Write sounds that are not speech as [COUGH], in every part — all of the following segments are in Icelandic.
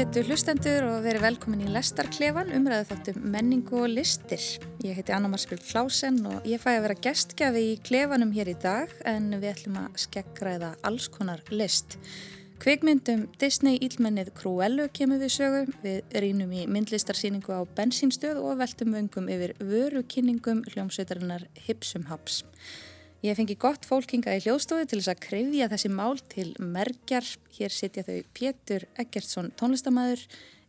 Ágættu hlustendur og verið velkomin í Lestarklefan umræðu þáttum menningu og listir. Ég heiti Anna Marskjöld Klásen og ég fæ að vera gestgjafi í klefanum hér í dag en við ætlum að skeggræða alls konar list. Kvikmyndum Disney ílmennið Cruello kemur við sögu, við rínum í myndlistarsýningu á bensínstöð og veltum vöngum yfir vörukynningum hljómsveitarinnar Hipsum Haps. Ég fengi gott fólkinga í hljóðstofu til þess að krifja þessi mál til merkjar. Hér sitja þau Pétur Eggertsson tónlistamæður,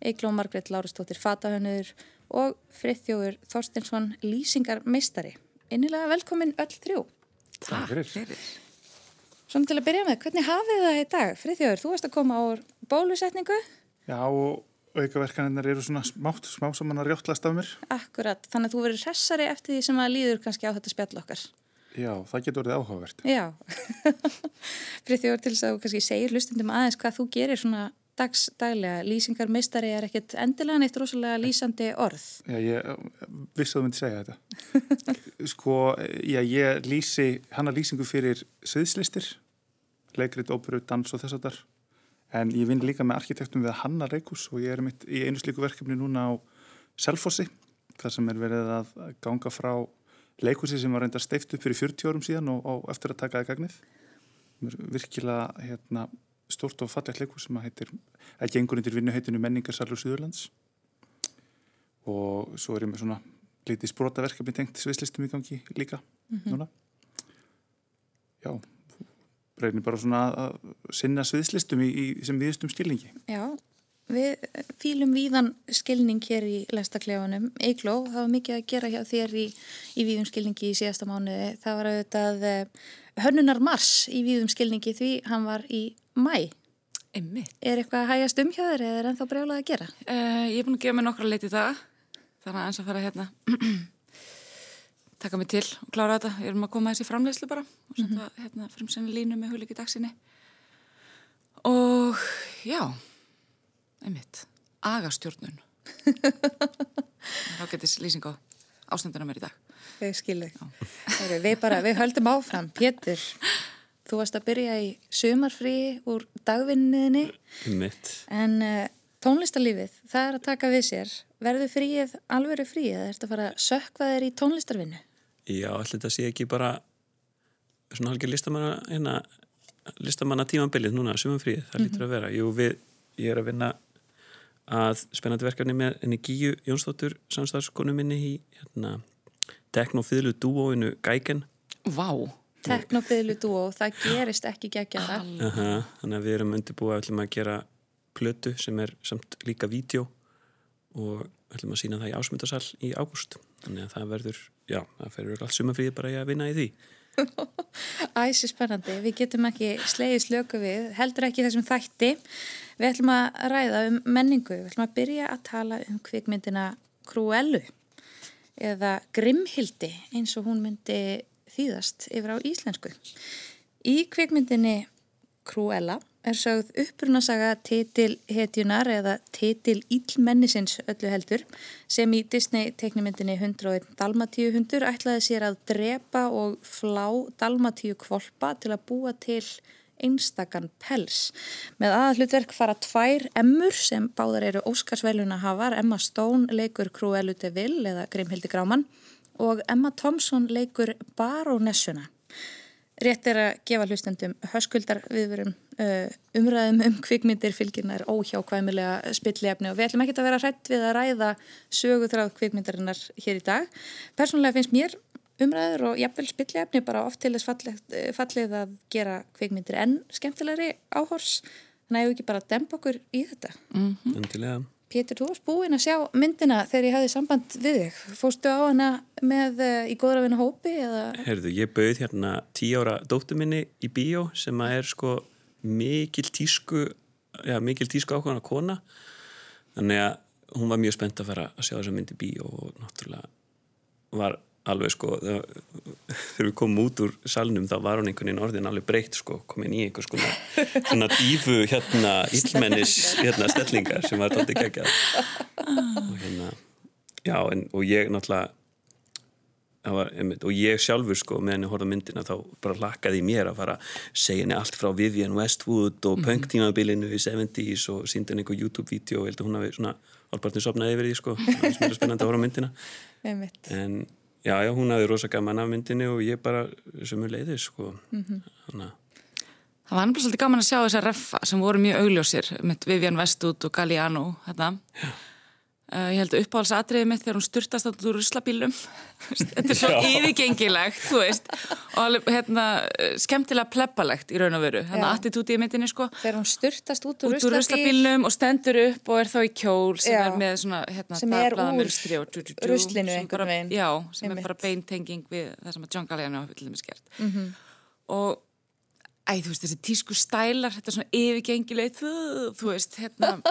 Eigló Margret Lárastóttir Fatahönnur og Friðþjóður Þorstinsson Lýsingarmeistari. Innilega velkomin öll þrjú. Takk fyrir. Svona til að byrja með, hvernig hafið það í dag? Friðþjóður, þú varst að koma á bólusetningu. Já og aukaverkanirnar eru svona smátt, smá saman að rjáttlast af mér. Akkurat, þannig að þú verður hressari eftir því sem að líður kannski á þetta spjall okkar. Já, það getur verið áhugavert. Já, [LAUGHS] Friðþjóður til þess að þú kannski segir hlustundum aðeins hvað þú gerir svona dagsdaglega. Lýsingarmistari er ekkit endilega neitt rosalega lýsandi orð. Já, ég vissi að þú myndi segja þetta. [LAUGHS] sko, já, ég lýsi hana lýsingu fyrir söðslistir, leikrit, óperu, dans og þess að þar. En ég vinn líka með arkitektum við Hanna Reikus og ég er mitt í einu slíku verkefni núna á Selfossi, þar sem er verið að ganga frá leikursi sem var reynda steift upp fyrir 40 árum síðan og, og eftir að taka það gagnið. Virkilega hérna, stort og fallegt leikur sem að heitir að gengur undir vinnuheitinu menningarsalur Suðurlands. Og svo er ég með svona litið sprótaverkefni tengt sviðslistum í gangi líka mm -hmm. núna. Já reynir bara svona að sinna sviðslistum í, í sem viðstum stílingi Já Við fýlum víðan skilning hér í lestaklefunum. Eigló, það var mikið að gera hjá þér í, í víðum skilningi í síðasta mánuði. Það var auðvitað eh, hönnunar mars í víðum skilningi því hann var í mæ. Einmitt. Er eitthvað að hægast um hjá þér eða er ennþá brjálað að gera? Uh, ég er búin að gefa mig nokkra leiti í dag. Þannig að eins að fara hérna, [CLEARS THROAT] taka mig til og klára þetta. Ég er um að koma þessi framleyslu bara og setja mm -hmm. hérna fremsenni línu með huliki dagsinni. Og já einmitt, agastjórnun. Þá getist lýsing á ástandina mér í dag. Við skilum við bara, við höldum áfram. Pétur, þú varst að byrja í sumarfrí úr dagvinniðinni en uh, tónlistarlífið, það er að taka við sér. Verður fríið alveg fríið eða er þetta að fara að sökva þér í tónlistarvinnu? Já, allir þetta sé ekki bara svona halgir listamanna hérna, listamanna tímanbilið núna, sumarfríið, það mm -hmm. lítur að vera. Jú, við, ég er að vinna að spennandi verkefni með henni Gíu Jónsdóttur samstagskonu minni í hérna, teknofýðlu dúóinu Gæken Vá! Teknofýðlu dúó, það gerist ekki geggjara Þannig að við erum undirbúið að, að gera plötu sem er samt líka vídeo og ætlum að sína það í ásmyndasal í ágúst. Þannig að það verður, já, það ferur allt sumafríði bara að vinna í því. [LAUGHS] Æsi spennandi, við getum ekki slegið slöku við, heldur ekki þessum þætti Við ætlum að ræða um menningu, við ætlum að byrja að tala um kvikmyndina Cruellu eða Grimhildi eins og hún myndi þýðast yfir á íslensku. Í kvikmyndinni Cruella er sögð upprunasaga titil hetjunar eða titil ílmennisins öllu heldur sem í Disney teiknumyndinni 101 Dalmatíu hundur ætlaði sér að drepa og flá Dalmatíu kvolpa til að búa til einstakann pels. Með aðallutverk fara tvær emmur sem báðar eru Óskarsveiluna hafar, Emma Stone leikur Cruella de Vil eða Grimhildi Gráman og Emma Thompson leikur Baronessuna. Rétt er að gefa hlustendum höskuldar viðverum uh, umræðum um kvikmyndir fylgirnar óhjákvæmilega spillefni og við ætlum ekki að vera hrætt við að ræða söguþráð kvikmyndarinnar hér í dag. Personlega finnst mér umræður og jafnvel spillefni bara oft til þess fallið, fallið að gera kveikmyndir enn skemmtilegri áhors þannig að ég hef ekki bara dempa okkur í þetta mm -hmm. Pétur, þú varst búinn að sjá myndina þegar ég hafði samband við þig fóstu á hana með uh, í góðrafinu hópi? Eða? Herðu, ég bauð hérna tí ára dóttu minni í bíó sem að er sko mikil tísku já, mikil tísku ákvæmna kona þannig að hún var mjög spennt að fara að sjá þessa mynd í bíó og náttúrulega var alveg sko þegar við komum út úr salnum þá var hún einhvern veginn orðin alveg breytt sko komin í einhvers konar svona dífu hérna íllmennis hérna stellingar sem var tóttið geggjað og hérna já en, og ég náttúrulega það var, einmitt, og ég sjálfur sko meðan ég horfði á myndina þá bara lakkaði í mér að fara segja henni allt frá Vivian Westwood og mm -hmm. punktímabilinu í 70's og síndi henni einhver YouTube-vídeó og ég held að hún hafi svona albartinu sopnaði yfir því sko það er spennandi að horfa myndina Einmitt. en já, já, hún hafi rosa gaman af myndinu og ég bara sem er leiðis sko þannig að Það var nefnilega svolítið gaman að sjá þessar reffa sem voru mjög augljósir með Vivian Westwood og Galliano þetta. Uh, ég held að uppáhalds atriðið mitt þegar hún styrtast átt úr ruslabílum [LAUGHS] þetta er svo yfirgengilegt þú veist og alveg, hérna, eh, skemmtilega pleppalegt í raun og veru hérna Já. attitúti í myndinni sko Þegar hún styrtast út úr út úr ruslabíl ruslabílnum og stendur upp og er þá í kjól sem Já. er með svona hérna, Sem er úr og dú, dú, dú, ruslinu sem einhvern bara- veginn. Já, sem Einmitt. er bara beintenging við það sem að hefur til dæmis gert Mhm. -hmm. og æ, þú veist, þessi tísku stælar þetta er svona yfirgengilegt þú, þú veist, hérna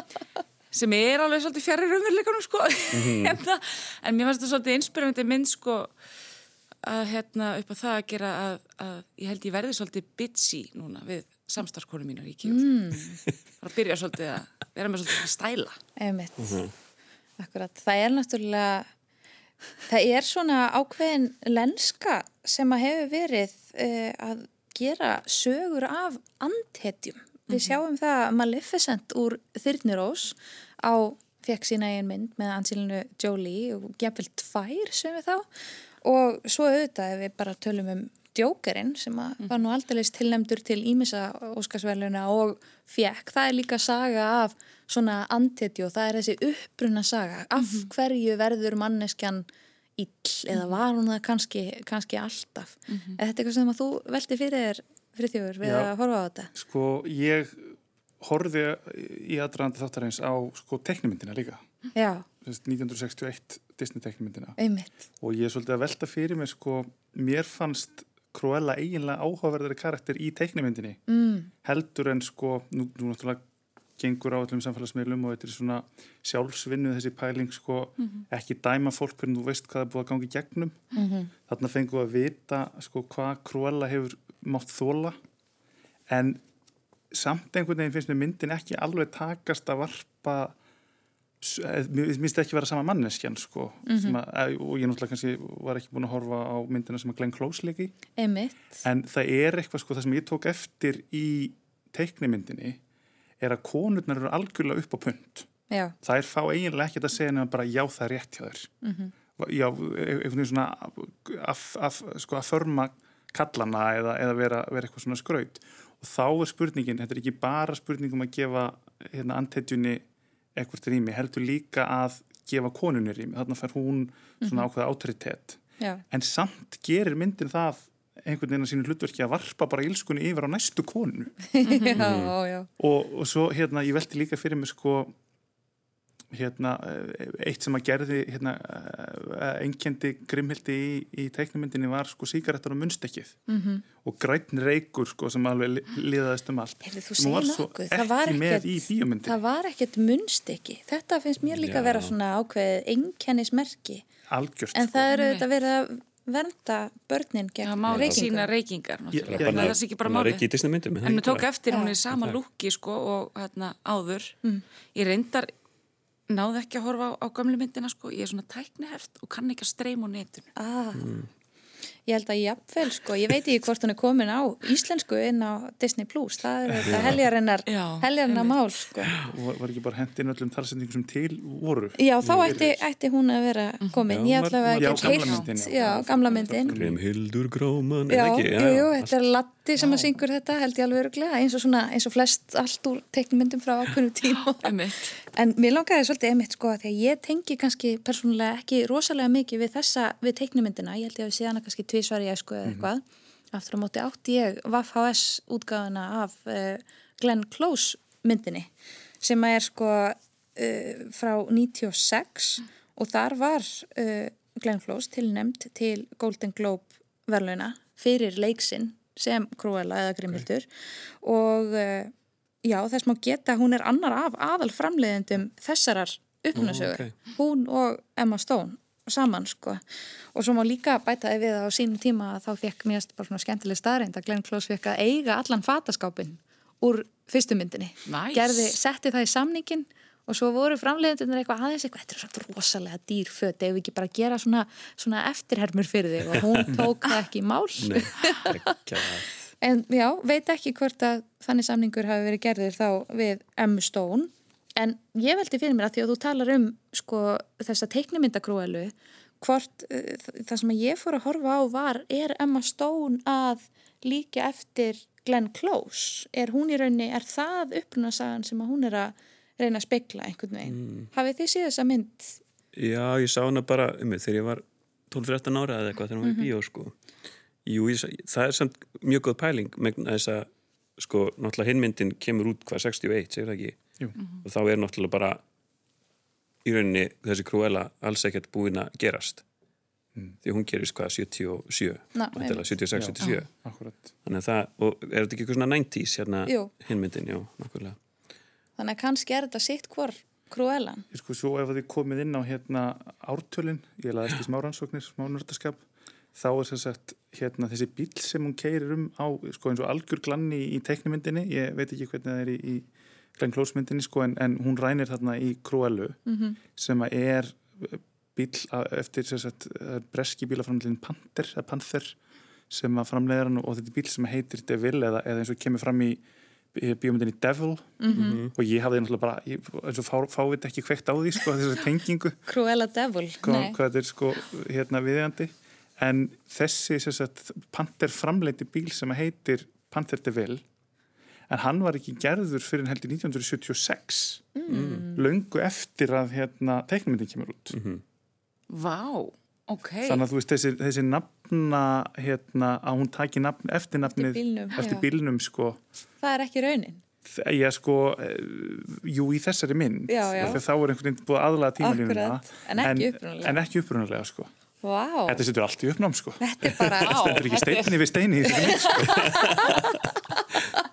sem er alveg svolítið fjari raunveruleikunum sko [LAUGHS] hérna, en mér fannst þetta svolítið inspirandi mynd sko að hérna upp á það að gera að, að ég held ég verði svolítið bitchy núna við samstarfskonu mínar í kjól mm. [LAUGHS] að byrja svolítið að vera með svolítið að stæla Einmitt. Akkurat. Það er náttúrulega, það er svona ákveðin lenska sem að hefur verið uh, að gera sögur af andhetjum. Við sjáum það að Maleficent úr Þyrnirós á fekk sína eigin mynd með Angelinu Jolie og gefvel tvær sem við þá. Og svo auðvitað ef við bara tölum um Jokerinn sem að var nú aldrei tilnæmdur til Ímisa Óskarsverluna og fekk, það er líka saga af svona antitjó, það er þessi uppbrunna saga, af hverju verður manneskjan ill eða var hún það kannski, kannski alltaf? Er þetta eitthvað sem að þú velti fyrir þér friðþjófur við Já. að horfa á þetta Sko, ég horfði í aðdraðandi þáttarins á sko teknimyndina líka. Já, Þess 1961 Disney teknimyndina. einmitt Og ég er svolítið að velta fyrir mér sko, mér fannst Cruella eiginlega áhugaverðari karakter í teknimyndinni. Mm. Heldur en sko, nú, nú náttúrulega gengur á öllum samfélagsmiðlum og þetta er svona sjálfsvinnu þessi pæling sko, ekki dæma fólk hvernig þú veist hvað er búið að gangi gegnum. -hmm. Þarna fengum við að vita sko hvað Cruella hefur mátt þóla en samt einhvern veginn finnst mér myndin ekki alveg takast að varpa eh, mér finnst það ekki vera sama manneskjan sko, sem að, eh, og ég náttúrulega kannski var ekki búin að horfa á myndina sem að Glenn Close leiki en það er eitthvað sko það sem ég tók eftir í teiknimyndinni er að konurnar eru algjörlega upp á punt. Já, það er fá eiginlega ekkert að segja nefnum bara já það er rétt hjá þér. -hmm. já, e- einhvern veginn svona að, að, sko, að förma kallana eða, eða vera, vera eitthvað svona skraut. Og þá er spurningin, þetta er ekki bara spurningum að gefa hérna, antetjunni eitthvað rými, heldur líka að gefa konunni rými, þarna fær hún svona ákveða autoritet já, en samt gerir myndin það einhvern veginn að sínu hlutverki að varpa bara ílskunni yfir á næstu konu [LAUGHS] já, já og, og svo hérna ég velti líka fyrir mig sko hérna eh, eitt sem að gerði hérna enkendi grimhildi í, í teiknumyndinni var sko sígarettar og munnstekkið -hmm. og grætn reykur sko sem alveg li- liðaðist um allt Heyrðu, þú sem var svo nokkuð, það var ekki með ekkert- í bíómyndinni Það var ekkert munnstykki. Þetta finnst mér líka Já. vera svona ákveðið einkennismerki. algjört En sko. það eru auðvitað verið að vernda börnin það gegn má ekki reykingum. sína reykingar það er ekki bara málið En við tók eftir hún í sama Það. lúki sko og hérna áður. Ég reyndar náði ekki að horfa á, á gömlu myndina sko. Ég er svona tækniheft og kann ekki að streyma á netinu. Ah, ég held að jafnvel sko, ég veit ekki hvort hún er komin á íslensku inn á Disney Plus, það er þetta heljarinnar, Já, heljarinnar mál sko. og var- ekki bara hendin öllum talsendingum sem til voru Já, þá ætti, ætti hún að vera komin, Já, ég ætla að já, heyrt, myndin, já. já, gamla myndin. Grimhildur Gráman, Já, eða ekki? jú, jú, þetta er Latti sem að syngur þetta, held ég alveg öruglega, eins og svona, eins og flest allt úr teiknumyndum frá ákveðnum tíma. [LAUGHS] Einmitt. En mér langaði svolítið einmitt sko að því að ég tengi kannski persónulega ekki rosalega mikið við þessa, við teiknumyndina, ég held ég að við séð hana kannski tvísvar í æsku eða eitthvað. Aftur á móti átti ég VHS útgáðuna af uh, Glenn Close myndinni sem er sko uh, frá 96 og þar var uh, Glenn Close tilnæmt til Golden Globe verðlauna fyrir leiksinn sem Cruella eða Grimhildur. Og uh, já þess má geta hún er annar af aðal framleiðendum þessarar uppnasögur, Ó, ok. hún og Emma Stone saman sko. Og svo má líka bæta því við á sínum tíma að þá fekk mér bara svona skemmtileg staðreind að Glenn Close fekk að eiga allan fataskápin úr fyrstu myndinni. Nice. gerði, setti það í samningin og svo voru framleiðendunar eitthvað aðeins eitthvað, þetta er svo rosalega dýr föt ef við ekki bara gera svona, svona eftirhermur fyrir þig? Og hún [LAUGHS] tók það ekki í mál. Nei, ekki en já, veit ekki hvort að þannig samningur hafi verið gerðir þá við Emmu Stone en ég veldi fyrir mér að því að þú talar um sko þessa teiknumyndakrúelu hvort uh, það sem ég fór að horfa á var er Emma Stone að líka eftir Glenn Close er hún í raunni, er það upprunasagan sem hún er að reyna að spekla einhvern veginn. Mm. Hafið þið síðan þessa mynd? Já, ég sá hana bara um mig þegar ég var 12-13 ára eða eitthvað þegar hún var í bíó sko. Jú, ég, það er samt mjög góð pæling með þess að sko, náttúrulega hinmyndin kemur út hvað 61, segir það ekki? Jú. Og þá er náttúrulega bara í rauninni þessi krúela alls ekkert búin að gerast. Því hún gerist hvað 77, Ná, væntanlega, 76, 77. Akkurat. Þannig að það, og er þetta ekki eitthvað svona 90s hérna hinmyndin, já, nákvæmlega. Þannig að kannski er þetta sitt hvor krúelan. Ég sko, svo ef þið komið inn á hérna ártölin, ég laðist í smárannsóknir, smánördaskap, þá er sem sagt hérna þessi bíl sem hún keirir um á, sko eins og algjör glanni í teiknumyndinni, ég veit ekki hvernig það er í, í Glenn Close myndinni, sko, en, en hún rænir þarna í Cruellu Mhm. sem að er bíl að, eftir sem sagt, er breski bílaframlinn Panther, eða Panther sem að framleiðar hann og þetta er bíl sem heitir Devil eða, eða eins og kemur fram í bíómyndinni Devil Mhm. og ég hafði náttúrulega bara, ég, eins og fá, fáið ekki kveikt á því, sko, þessari tengingu [LAUGHS] Cruella Devil. hvað, Nei. hvað þetta er sko hérna viðjandi en þessi sem sagt, Panther framleiti bíl sem heitir Panther Deville en hann var ekki gerður fyrir held í 1976 mm. löngu eftir að hérna, teiknumyndin kemur út Vá, ok. þannig að þú veist þessi, þessi nafna hérna, að hún taki nafn, eftir nafnið bílnum, eftir bílnum sko Það er ekki raunin. Ég sko, eh, jú í þessari mynd Já, já. af því að þá er einhvern veginn búið aðlaga tímalínuna Akkurat, en ekki upprunalega. en ekki upprunalega sko Vá, Þetta setur allt í uppnám sko. þetta er bara, Vá. Þetta er ekki steinni við steini í þessari mynd sko. [LAUGHS]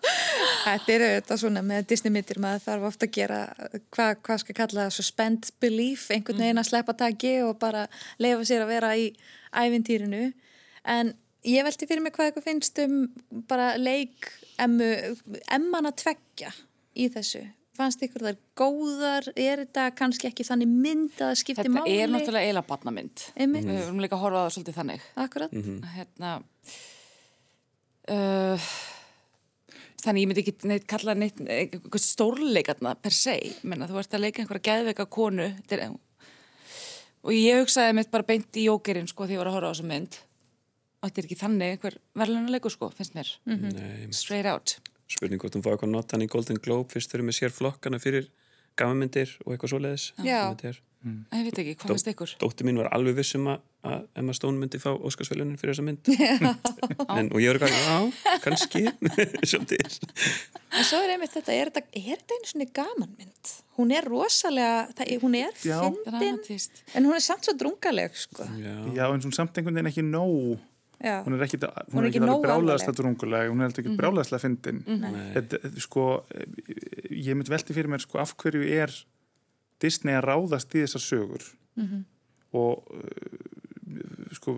þetta er auðvitað svona með Disney myndir maður þarf ofta að gera, hvað hva skal kalla það, suspend belief, einhvern veginn að sleppa taki og bara leifa sér að vera í ævintýrinu. En ég velti fyrir mig hvað eitthvað finnst um bara leik emmu, emmana tveggja í þessu. Fannst ykkur þar góðar, er þetta kannski ekki þannig mynd að skipti Þetta máli? er náttúrulega eiginlega barnamynd. Einmitt. Við erum líka að horfa á það svolítið þannig. Akkurat. Hérna, uh, þannig ég myndi ekki neitt kalla neitt, eitthvað stórleikarna per se. Menna, þú ert að leika einhverja geðveika konu. þetta Er, og ég hugsaði mitt bara beint í jókerinn sko því ég var að horfa á þessa mynd. Og þetta er ekki þannig einhver verðlunuleikur sko, finnst mér. Nei, Straight out. spurning hvort hún fá eitthvað notan í Golden Globe fyrst þurfum við sér flokkana fyrir gamanmyndir og eitthvað svoleiðis Já. Er- Ég veit ekki, hvað finnst ykkur? Dóttir mín var alveg vissum að, að Emma Stone myndi fá Óskarsvelunin fyrir þessa mynd. [LAUGHS] En, og ég var eitthvað, já, kannski. [LAUGHS] Svolítið. En svo er einmitt þetta, er þetta, er þetta einu svona gamanmynd? Hún er rosalega, það, hún er fyndin, en hún er samt svo drungaleg, sko. Já, Já, en svona samt einhvern veginn ekki nóg. Já, hún er ekki, hún Hún er ekki ekki nógu alveg brjálæðslega alvarleg. drunguleg hún er ekki mm. brjálæðslega fyndin. Þetta, sko, ég myndi velti fyrir mér sko, af hverju er Disney að ráðast í þessar sögur. Og uh, sko,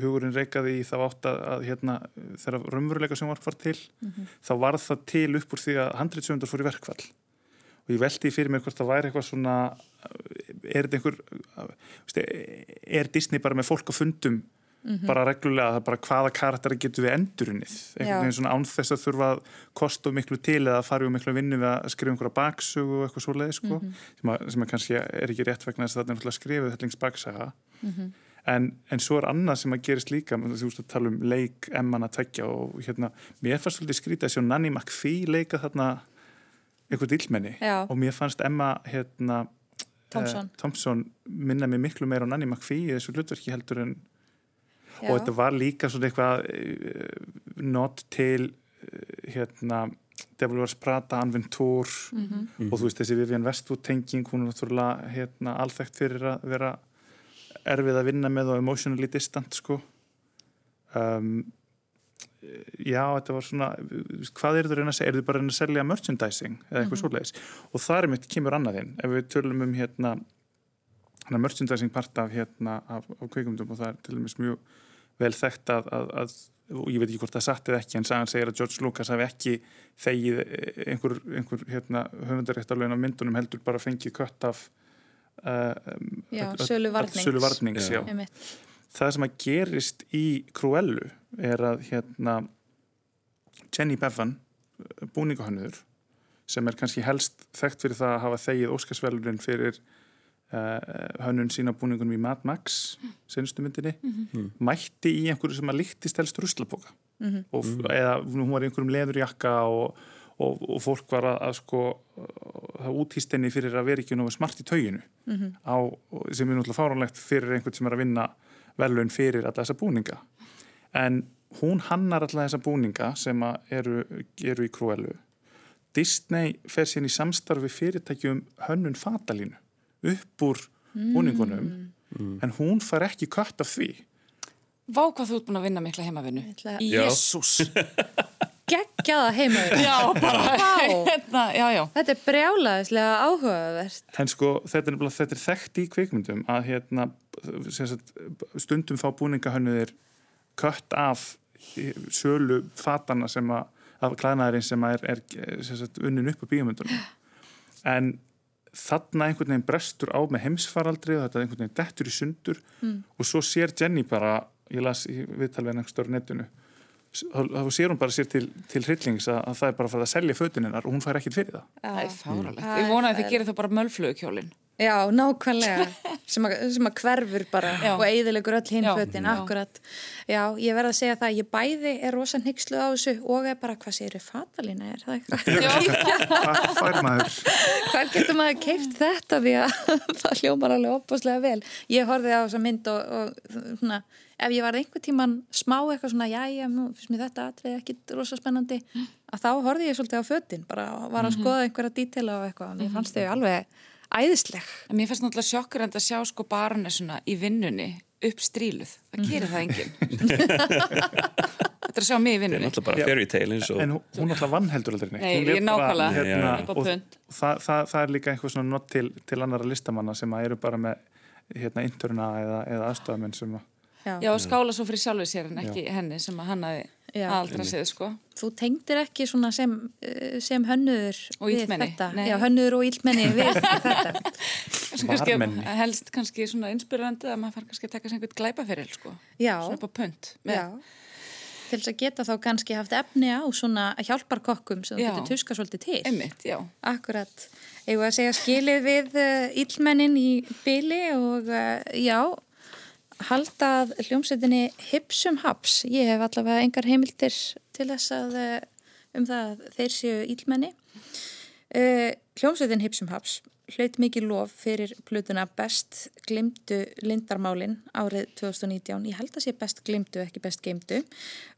hugurinn reykaði í þá átt að, að hérna, þegar raunveruleika sjónvarp var til þá varð það til upp úr því að handritsöndar fór í verkfall. Og ég velti fyrir mér hvort það væri eitthvað svona er þetta einhver veist, er Disney bara með fólk á fundum bara reglulega það bara hvaða karakteri getur við endurunnið? Einhvern veginn svona án þess að þurfa að kosta miklu til eða fara um miklu vinnu við að skrifa einhverja baksögu og eitthvað svoleið sko, sem, að, sem að kannski er ekki rétt vegna þess að þetta er náttúrulega skrifið hellings baksaga en, en svo er annað sem að gerist líka þú veist að tala um leik Emman að tveggja og hérna, mér fannst svolítið skrítið að sjá Nanny McPhee leika þarna eitthvað dillmenni Já. og mér fannst Emma hérna Thompson. eh, Thompson minna mig miklu meira á Nanny McPhee í þessu hlutverki heldur en já. og þetta var líka svona eitthvað uh, not til uh, hérna Devil Wears Prada, Anventur og þú veist þessi Vivian Westwood tenging hún er náttúrulega hérna, alþekkt fyrir að vera erfið að vinna með og emotionally distant sko. Um, já, þetta var svona hvað er að reyna að segja, er þið bara reyna að selja merchandising eða eitthvað svoleiðis? Og það er mitt kemur annaðinn, ef við tölum um hérna hana merchandising part af hérna af, af kveikumdum og það er til dæmis mjög vel þekkt að, að, að og ég veit ekki hvort það satt eða ekki en sagan segir að George Lucas hafi ekki þegið einhver, einhver hérna, höfundaréttarlegin af myndunum heldur bara fengið kött af uh, Já, sölu varnings. sölu varnings já. Einmitt. það sem að gerist í Cruellu er að hérna Jenny Bevan búningahönnuður sem er kannski helst þekkt fyrir það að hafa þegið Óskarsvelurinn fyrir uh, hönnun sína búningunum í Mad Max senstu myndinni mætti í einhverju sem að líktist helst ruslaboka og, eða hún var í einhverjum leðurjakka og, og, og fólk var að, að sko það útýst henni fyrir að vera ekki náðu smart í tauginu á, sem er náttúrulega fáránlegt fyrir einhvern sem er að vinna velun fyrir alla þessa búninga. En hún hannar alla þessa búninga sem að eru, eru í Cruellu. Disney fer síðan í samstarfi fyrirtækjum hönnun fatalínu upp úr búningunum en hún far ekki kött af því Vá hvað þú ert búin að vinna mikla Já. Jésús. [LAUGHS] Geggjaða heimaður. Já, bara, hérna, já, já. Þetta er brjálaðislega áhugavert. En sko þetta er, þetta er þekkt í kvikmyndum að hérna, sagt, stundum fá búningahönnuðir kött af sölu fatana sem að af klæðnaðurinn sem að er, er sagt, unnin upp á bíomundunum. [GASPS] En þarna einhvern veginn brestur á með heimsfaraldri og þetta einhvern veginn dettur í sundur og svo sér Jenny bara, ég las í viðtalveginn einhver stóri netinu, þá þá sér hún bara sér til, til hryllings að, að það er bara að fara að selja fötuninnar og hún fær ekkert fyrir það. Það er fáralegt. Það Ég er- vona að þið gerir þá bara mölflugkjólinn. Já, nákvæmlega, [LAUGHS] sem að, sem að hverfur bara Já. og eigðilegur öll hinn Já. fötin, Já. akkurat. Já, ég verð að segja það, ég bæði er rosa hnyggslu á þessu og er bara, hvað séu, fatalína er það eitthvað? [LAUGHS] Hvað fær maður? Hvað getur maður keift þetta því að [LAUGHS] það hljómar alveg opaslega vel. Ég horfið á þessa mynd og, og svona, ef ég var einhver tíman smá eitthvað svona, já, já, nú finnst mér þetta atrið ekkit rosa spennandi, að þá horfið ég svolítið á fötin, bara var að skoða einhverja dítela æðisleg. En mér fannst náttúrulega sjokkur en að sjá sko baronesuna í vinnunni upp stríluð. Það gerir það enginn. [LAUGHS] Þetta er að sjá mig í Það er vinnunni. náttúrulega bara fairy tale eins og En hún, hún alltaf vann heldur aldrei neitt. Nei, ég nákvæmlega. Já. Upp á og það, það, það er líka einhver svona not til, til annara listamanna sem að eru bara með hérna, interna eða, eða aðstofamenn sem að Já, og skála svo fyrir sjálfur sér en ekki henni sem að hann hafi Já. Aldra séð sko. Þú tengdir ekki svona sem, eh, sem hönnuður Og nei. Já, hönnuður og ílmenni við [LAUGHS] þetta. Kannski helst kannski svona inspirandi að maður fær kannski að taka sér einhvern glæpaferil sko. Já. Svona upp á punt. Með- Já. Til þess að geta þá kannski haft efni á svona hjálparkokkum sem þú getur tuska svolítið til. Einmitt, já. Akkurat. Eða að segja skilið við uh, illmennin í byli og uh, já, halda að hljómsveitinni Hipsum Haps. Ég hef allavega engar heimildir til þess að uh, um það að þeir séu illmenni. Uh, hljómsveitin Hipsum Haps hlaut mikið lof fyrir plötuna Best glimtu lindarmálin árið 2019. Ég held að sé best glimtu, ekki best geimtu.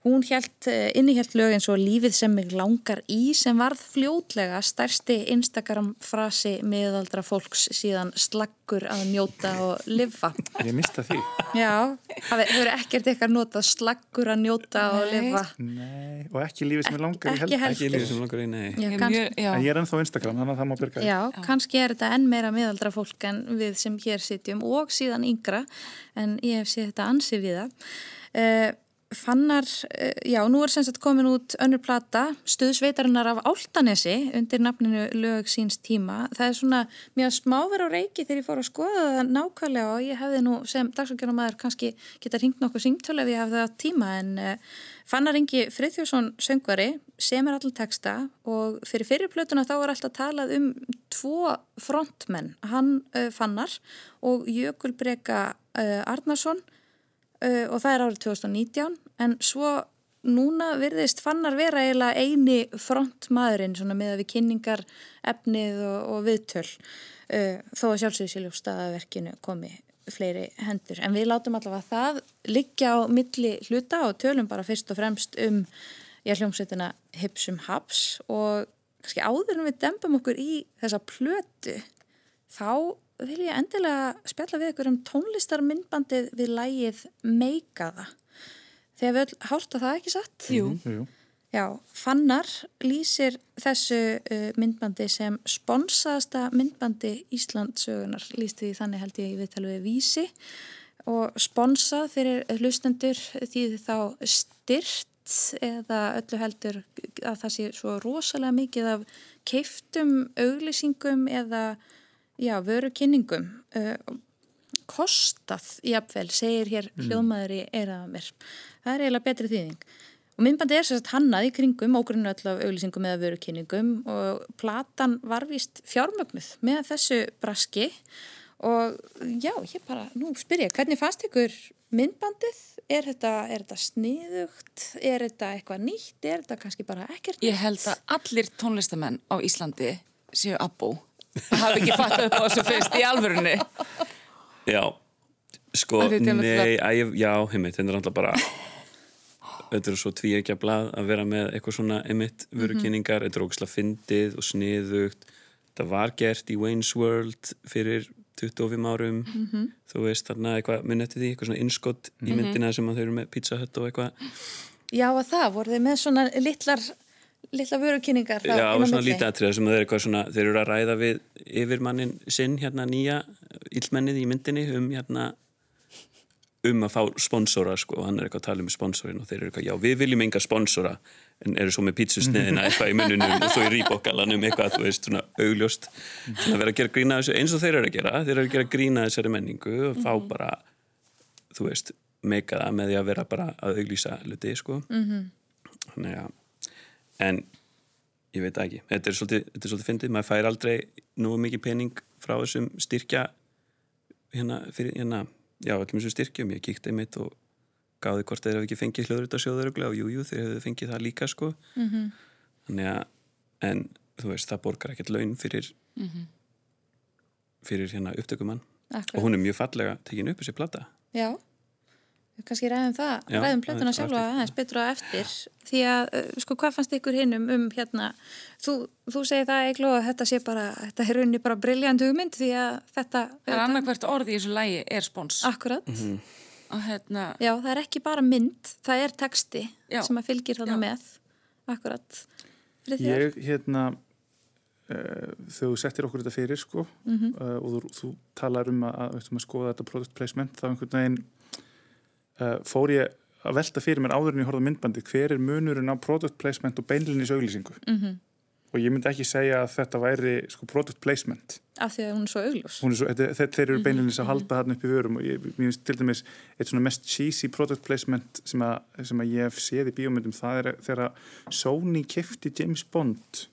Hún held, innihjalt lög eins og lífið sem mig langar í sem varð fljótlega stærsti Instagram frasi miðaldra fólks síðan slaggur að njóta og lifa. ég mista því. Já, það hefur ekkert eitthvað notað slaggur að njóta og Nei. lifa. Nei, og ekki lífið sem er langar í held. ekki lífið sem langar í nei Já, kannski. En ég er ennþá á Instagram, þannig að það má byrja. Já, kannski er þetta enn meira miðaldra fólk en við sem hér sitjum og síðan yngra en ég hef séð þetta ansi við það. Fannar, uh, já, nú er sem sagt komin út önnur plata, stuðsveitarinnar af Áltanesi undir nafninu lög síns tíma. Það er svona mjög smáver á reiki þegar ég fór að skoða það nákvæmlega og ég hefði nú sem dagsakjörnumæður kannski geta ringt nokkuð símtölu ef ég hefði það tíma en uh, Fannar Ingi Friðjósson söngvari sem er allir texta og fyrir fyrirplötuna þá er alltaf talað um tvo frontmenn, hann uh, Fannar og Jökul Breka uh, Arnarsson uh, og það er árið 2019 en svo núna virðist Fannar vera eiginlega eini frontmaðurinn svona með að við kynningar efnið og, og viðtöl. Uh, þó að sjálfsögðu síljúfstaðaverkinu komi fleiri hendur. En við látum allavega það liggja á milli hluta og tölum bara fyrst og fremst um ég hljómsveitina Hipsum Haps. Og kannski áður en við dembum okkur í þessa plötu þá vil ég endilega spjalla við ykkur um tónlistarmyndbandið við lægið Meikaða. Þegar við öll hárta það ekki satt? Jú. Jú, Já, Fannar lýsir þessu uh, myndbandi sem sponsaðasta myndbandi Íslandsögunar, lýsti því þannig held ég í viðtalið við Vísi og sponsað fyrir hlustendur því þá styrt eða öllu heldur að það sé svo rosalega mikið af keiftum auglýsingum eða já, vörukynningum uh, kostað jafnvel, segir hér hljóðmaður í eiraða mér. Það er eiginlega betri þýðing. Og myndbandi er sérst hannað í kringum ógrunnu öll af auglýsingum eða vörukynningum og platan var vist fjármögnuð með þessu braski og já, ég bara, nú spyr ég, hvernig fannst ykkur myndbandið? Er þetta, er þetta sniðugt? Er þetta eitthvað nýtt? Er þetta kannski bara ekkert nýtt? Ég held að allir tónlistamenn á Íslandi séu abbó. Hafi ekki fatt upp á þessu fyrst í alvörunni. Já, sko, Það nei, ég- já, heimitt, þetta er alltaf bara þetta er svo tví ekki að blað að vera með eitthvað svona emitt vörukynningar, þetta er ógislega fyndið og sniðugt. Þetta var gert í Wayne's World fyrir 25 árum. Þú veist þarna eitthvað, minn eftir því eitthvað svona innskott í myndina sem að þau eru með Pizza Hut og eitthvað. Já, að það, voru þið með svona litlar, litlar vörukynningar Já, og svona lítið atriða sem að þeir, svona, þeir eru að ræða við yfirmannin sinn hérna nýja illmennið í myndinni um hérna um að fá sponsora sko og hann er eitthvað að tala um sponsorin og þeir eru eitthvað, já við viljum enga sponsora en eru svo með pítsusniðina [LAUGHS] eitthvað í munnunum og svo í rýbokkalanum eitthvað þú veist svona augljóst svona vera að gera grína þessu eins og þeir eru að gera þeir eru að gera grína þessari menningu og fá bara þú veist, meika það með því að vera bara að auglýsa hluti sko. -hmm. þannig að en ég veit ekki, þetta er svolítið, þetta er svolítið fyndið, maður fær aldrei nú mikið pening frá þessum styrkja hérna, fyrir, hérna já, allum þessum styrkjum, ég kíkti einmitt og gáði hvort þeir hafa ekki fengið hljóðrutarsjóðuruglega og jújú, þeir hefðu fengið það líka sko. -hmm. þannig að en þú veist, það borgar ekkert laun fyrir fyrir hérna upptökumann. Og hún er mjög fallega tekin upp þessi plata. Já, kannski ræðum það, Já, ræðum plötuna sjálfa aðeins betur á eftir því að, uh, sko, hvað fannst ykkur hinnum um hérna, þú, þú segir það Eglo að þetta sé bara, þetta er raunni bara briljant hugmynd því að þetta Það er annarkvært orð í þessu lægi er spons. Akkurat, Mhm. Og hérna, já, það er ekki bara mynd, það er texti Já. sem að fylgir þarna með Akkurat? Ég, hérna, uh, þegar þú settir okkur þetta fyrir, sko, Mhm. uh, og þú, þú talar um að, að, að skoða þetta product placement, þá einhvern veginn fór ég að velta fyrir mér áður en ég horfði myndbandi, hver er munurinn á product placement og beinlinni auglýsingu? Mhm. Og ég myndi ekki segja að þetta væri, sko, product placement. Af því að hún er svo augljós er svo, þetta, þeir eru Mhm, beinlinni að halda þarna upp í vörum og ég, finnst til dæmis eitt svona mest cheesy product placement sem að, sem að ég hef séð í bíómyndum það er þegar Sony kefti James Bond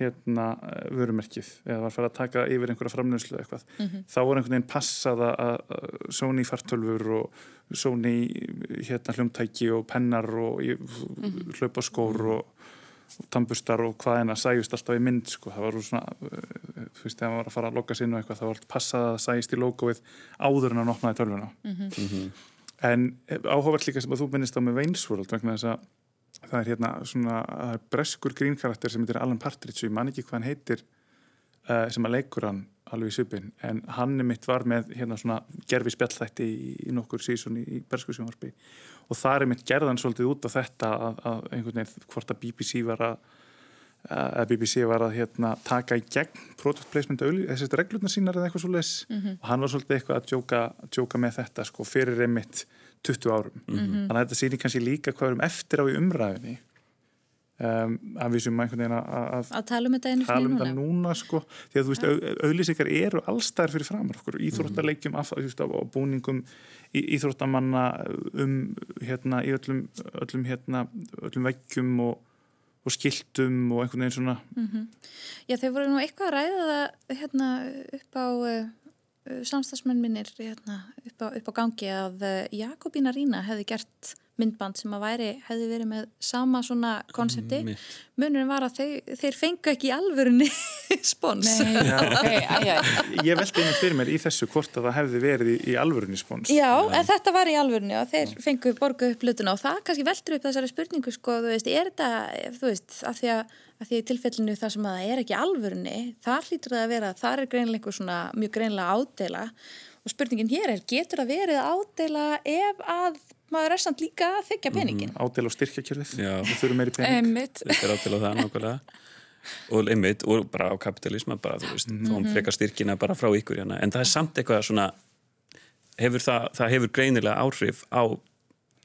hérna eh, vörumerkið eða var farið að taka yfir einhverja framlönslu eða eitthvað Mhm. þá var einhvern veginn passað að, að Sony fartölfur og Sony hérna hljómtæki og pennar og Mhm. hlaupaskór og og tannbustar og hvað en að sæjust alltaf í mynd sko, það var svona uh, þú veist, þegar maður var að fara að lokka sinn og eitthvað, það var passað að sæjist í logoið áður en að opnaði tölvuna. En eh, áhugavert líka sem að þú minnist á með Veinsworld vegna þess að það er hérna svona það er breskur grínkarakter sem heitir Alan Partridge ég man ekki hvað hann heitir uh, sem að leikur hann alveg í svipin en hann er mitt var með hérna svona gerfi spjallþætti í, í nokkur sísón í, í bresku sjónvarpi. Og það er mitt gerðan svolítið út af þetta að, að einhvern veginn hvort að BBC var að að BBC var að hérna, taka í gegn product placement þessi reglurnar sínar eða eitthvað svo les og hann var svolítið eitthvað að djóka, djóka með þetta sko, fyrir einmitt 20 árum. Þannig að þetta sýnir kannski líka hvað við erum eftir á í umræðinni um, að við sem einhvern veginn að, að Að tala um þetta einu tala um þetta núna. núna sko. Því að þú veist, au- auglýsingar eru allstæðar fyrir framar okkur, veist, á, á búningum í, íþróttamanna um hérna í öllum, öllum hérna öllum veggjum og, og skiltum og einhvern veginn svona. Já, þau voru nú eitthvað að ræða það hérna, upp á samstagsmenn minnir hérna, upp, á, upp á gangi að uh, Jakobína Rína hefði gert myndband sem að væri, hefði verið með sama svona konsepti. Munurinn var að þeir, þeir fengu ekki í alvörunni [LAUGHS] spons. nei, ok, æjæ. ég veldi einmitt fyrir mér í þessu hvort að það hefði verið í, í alvörunni spóns Já, en þetta var í alvörunni og þeir fengu borguð upp hlutuna og það kannski veldur upp þessari spurningu sko, þú veist, er þetta, þú veist, af því að, að því í tilfellinu það sem að það er ekki alvörunni, þar hlýtur það að vera, þar er greinlega einhver svona mjög greinlega ádela og spurningin hér er, getur það verið ádela ef að maður er samt líka að þykja peningin? ádel og styrkjakjörðið. Við þurfum meiri pening. Einmitt. þetta er átil á það nákvæmlega. Og einmitt, og bara á kapitalisma bara, þú veist, mm -hmm. fáum frekar styrkina bara frá ykkur hérna, en það er samt eitthvað svona hefur það, það hefur greinilega áhrif á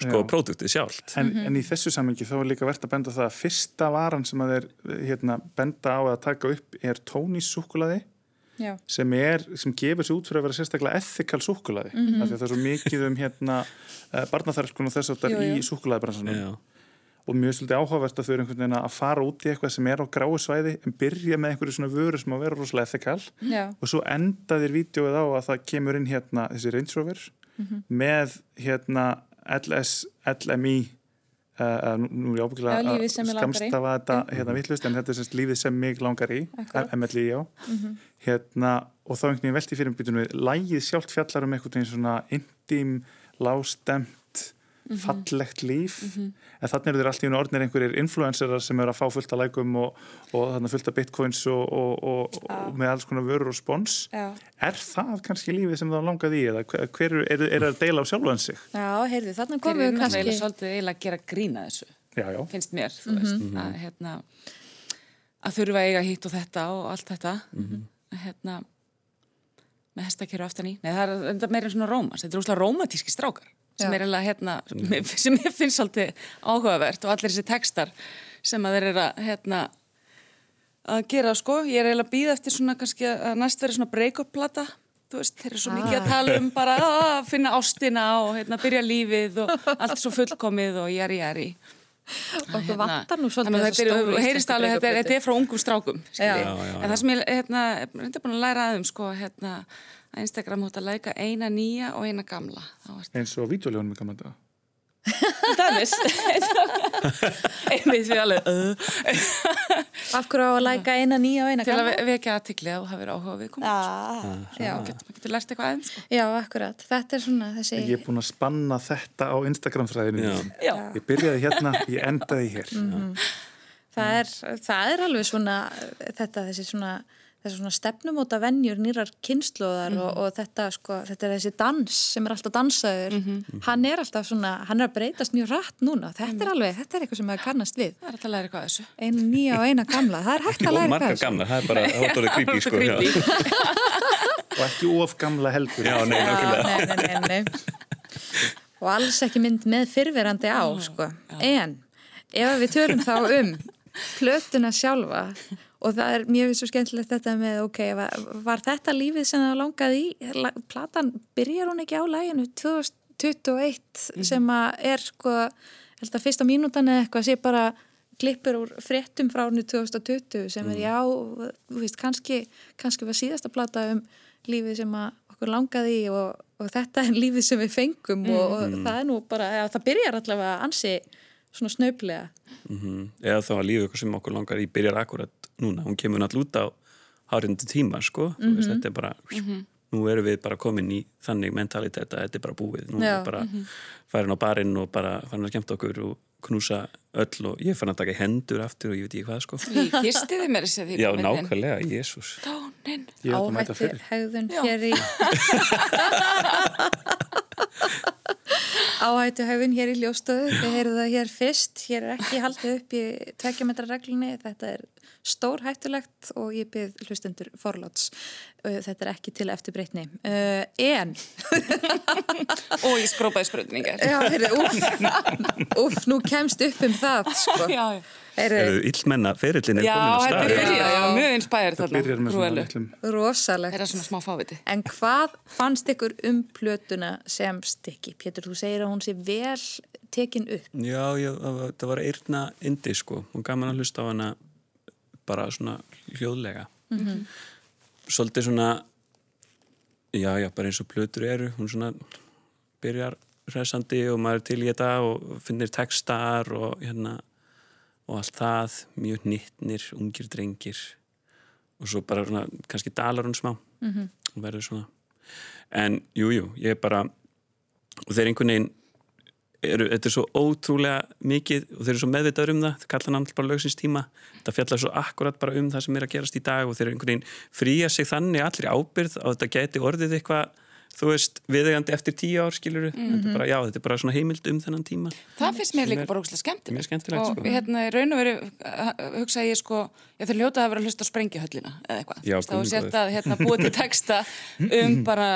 sko, próduktið sjálft. En, en í þessu samengi þá er líka verðt að benda á það að fyrsta varan sem að þeir hérna, benda á að taka upp er tónís súkulaði Já. Sem, er, sem gefur sér út fyrir að vera sérstaklega ethical súkulaði mm -hmm. af því að það er svo mikið um hérna, barnaþarskun og þess að Jú, í jú. súkulaðibransanum Já. og mjög svolítið áhugavert að þau eru einhvern veginn að fara út í eitthvað sem er á gráu svæði en byrja með einhverju svona vöru sem að vera rosalega ethical Já. og svo enda þér vídeoið á að það kemur inn hérna þessi Range Rover Mhm. með hérna LS, LMI uh, nú, er ég ábyggilega að skamstafa þetta hérna vittlust en þetta er semst lífið sem mig langar í. MLI já hérna, og þá einhvern veginn velti fyrir býtunum lægið sjálft fjallar um einhvern veginn svona intim, lástemt Mhm. fallegt líf. En þannig eru þeir allt í unni orðnir einhverjir influencerar sem eru að fá fullt af lækum og, og þarna fullt af bitcoins og, og, og, og með alls konar vörur og spons. Já. er það kannski lífið sem það langaði í eða hver- hver eru- er, er að deila á sjálfan sig? Já, heyrðu, þarna Þeir komum við kannski svolítið eiginlega að gera grína þessu, já, já, finnst mér, þú veist, að, hérna, að þurfa eiga hitt og þetta og allt þetta, að, hérna, með hestakjöru aftan í. Nei, það er enda meira svona rómans, þetta er úrslega rómatíski strákar sem er eiginlega, hérna, sem ég finnst svolítið áhugavert og allir þessi textar sem að þeir eru að, hérna, að gera, sko. Ég er eiginlega að býða eftir svona kannski að næst verið svona break-up plata, þú veist, þeir eru svo mikið að tala um bara að [LAUGHS] finna ástina og hérna, byrja lífið og allt svo fullkomið og jæri, jæri. Okkur vantar nú svolítið þetta stóru er, heyrist alveg, þetta er, er frá ungum strákum, skilji. Já. Já, já, En það sem ég, hérna, er reynda búin að læra aðeim, sko, hérna, að Instagram hótt að læka eina nýja og eina gamla. Er eins og vídeoljónum í gamla þetta dæmis. Einmitt við alveg, Af hverju á að læka eina nýja og eina til að gamla? ve- vekja aðtikli að þú hafir áhuga við. Já, já, Maður getur lært eitthvað aðeim, sko. já, akkurat. Þetta er svona þessi... ég er búin að spanna þetta á Instagram fræðinu Já. mínum. Já. ég byrjaði hérna, ég endaði hér Það er, það er alveg svona þetta, þessi svona, þessi svona stefnumóta venjur nýrar kynnslóðar og, og þetta, sko, þetta er þessi dans sem er alltaf dansaður. Hann er alltaf svona, hann er að breytast mjög rætt núna. Þetta er alveg, þetta er eitthvað sem maður kannast við. Það er hægt að læra eitthvað að þessu. Einu nýja og eina gamla. Það er hægt að og læra margar hvað þessu. gamlar, það er bara það var [LAUGHS] creepy sko [LAUGHS] og ekki of gamla heldur já, nei, nákvæmlega nei, nei, nei, nei. Og alls ekki mynd með fyrverandi á, sko. En ef við törum þá um plötuna sjálfa og það er mjög svo skemmtilegt þetta með, ok, var, var þetta lífið sem það langaði í? La- Platan, byrjar hún ekki á læginu 2021 sem að er, sko, held að fyrsta mínútan eða eitthvað sé bara klippur úr fréttum frá árinu 2020 sem er já, þú veist, kannski, kannski var síðasta plata um lífið sem að okkur langaði í og, og þetta er lífið sem við fengum og, og það er nú bara, ja, það byrjar allavega ansi svona snauplega. Mhm. eða þá að eitthvað sem okkur langar í byrjar akkurat núna, hún kemur náttúrulega út á hárindi tíma sko. Mm veist, þetta er bara, nú erum við bara komin í þannig mentalitet að þetta er bara búið. Nú erum við bara farin á barinn og bara farin að skemmta okkur og knúsa öll og ég fann að taka í hendur aftur og ég veit ekki hvað sko. Í kistiði mér þessi [LAUGHS] því já, nákvæmlega, jésús ég að mæta Áhættu hegðun hér í [LAUGHS] [LAUGHS] Áhættu hegðun hér í ljóstöðu við heyrðum það hér fyrst hér er ekki haldið upp í tveggjametra reglunni þetta er stór hættulegt og ég byrð hlustendur forláts þetta er ekki til eftir breytni uh, en [LAUGHS] Og ég skrópaði spröðningar. já, heyrðu, úff, úff, nú kemst upp um það sko. Já, já. heyrðu, illmenna ferillin er Já, komin á stað er byrjað, já, mjög inspæður þarna. byrjar með svona litlum rosalegt Er það svona smá fáviti? En hvað fannst ykkur um plötuna sem stykki? Pétur, þú segir að hún sé vel tekin upp. Já, já, það var eirna indi sko, hún gaman að hlusta á hana bara svona hljóðlega. Svolítið svona já, já, bara eins og plötur eru. Hún svona byrjar hressandi og maður er til í þetta og finnir textar og hérna og allt það, mjög nýttnir ungir drengir. Og svo bara svona, kannski dalar hún smá. -hmm. og verður svona. En jú, jú, ég er bara og þeir einhvern veginn eru, þetta er svo ótrúlega mikið og þeir eru svo meðvitaður um það, þeir kalla hann alltaf bara lögsins tíma, þetta fjallar svo akkurat bara um það sem er að gerast í dag og þeir eru einhvern veginn fría sig þannig allir ábyrð og þetta geti orðið eitthvað þú veist, viðegandi eftir tíu ár skilur þetta er bara, já, þetta er bara svona heimild um þennan tíma Það finnst mér líka bara ógæslega skemmtilegt. Skemmtilegt, og sko. hérna í raun og veru uh, hugsa ég sko, já þeir ljóta að vera að hlusta á sprengihöllina eða eitthvað. Þá er góður. þetta hérna búið til texta [LAUGHS] um bara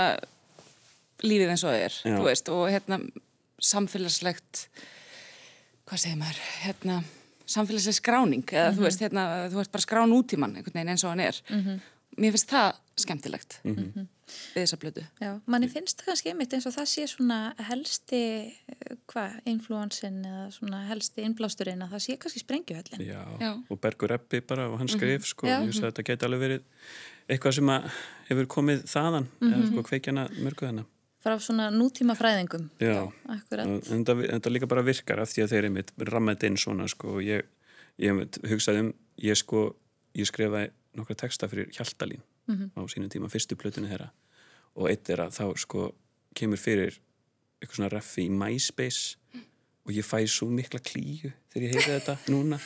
lífið eins og það er, Já. þú veist, og hérna samfélagslegt, hvað segir maður, hérna, samfélagsleg skráning, eða þú veist, hérna, þú veist bara skrán útíman, einhvern veginn eins og hann er. Mér finnst það skemmtilegt við þessa blödu. Já, manni finnst það kannski einmitt eins og það sé svona helsti, hvað, influensin eða svona helsti innblásturinn að það sé kannski sprengjuhöllin. Já, Já. og Bergur Eppi bara og hann skrif sko, Já. ég að þetta geti alveg verið eitthvað sem að hefur komið þaðan eða sko kveikjana mörgu þennan Frá svona nútíma fræðingum. Já, þetta, þetta líka bara virkar af því að þeir einmitt rammaði inn svona sko og ég, ég hugsaði um ég sko, ég skrifaði nokkra texta fyrir Hjaltalín á sínum tíma fyrstu plötunni þeirra. Og eitt er að þá sko kemur fyrir eitthvað svona reffi í MySpace og ég fæ svo mikla klíu þegar ég heyri þetta núna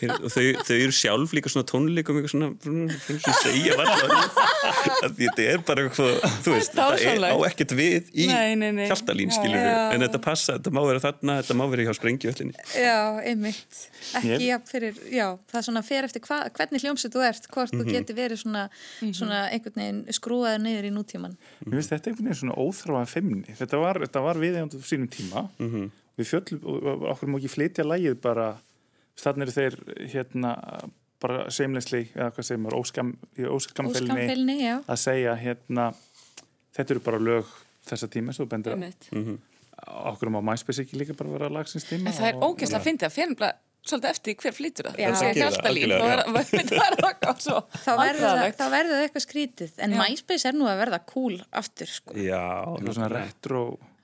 þau, þau eru sjálf líka svona tónleikum eitthvað svona, svona segja að þetta er bara eitthvað, þú veist, þetta er á ekkert við í Nei, nei, nei. hjaltalín skilur Já. en þetta passa, þetta má vera þarna þetta má vera hjá sprengjuöllinni Já, einmitt. Ekki jafn fyrir, já, það svona fer eftir hva, hvernig hljómsið þú ert, hvort þú geti verið svona, svona einhvern veginn skrúaður niður í nútíman. Mér finnst þetta einhvern veginn svona óþráða femni. Þetta var, þetta var viðeigandi á sínum tíma. Við fjöllum, og okkur má ekki flytja lægið bara, þannig eru þeir hérna bara seimlensli, eða hvað segir maður, óskam, Óskamfélni, að segja hérna, þetta eru bara lög þessa tíma, svo bendur Einmitt. okkur má MySpace ekki líka bara vera lagsins tíma. En það er ógeðslega að að fyrir nefnilega svolítið eftir hver flýtur það. Það okkar [LAUGHS] svo Þá verður, það, vandræðalegt. þá verður það eitthvað skrítið, en Já. MySpace er nú að verða cool aftur, sko. já, svona retro,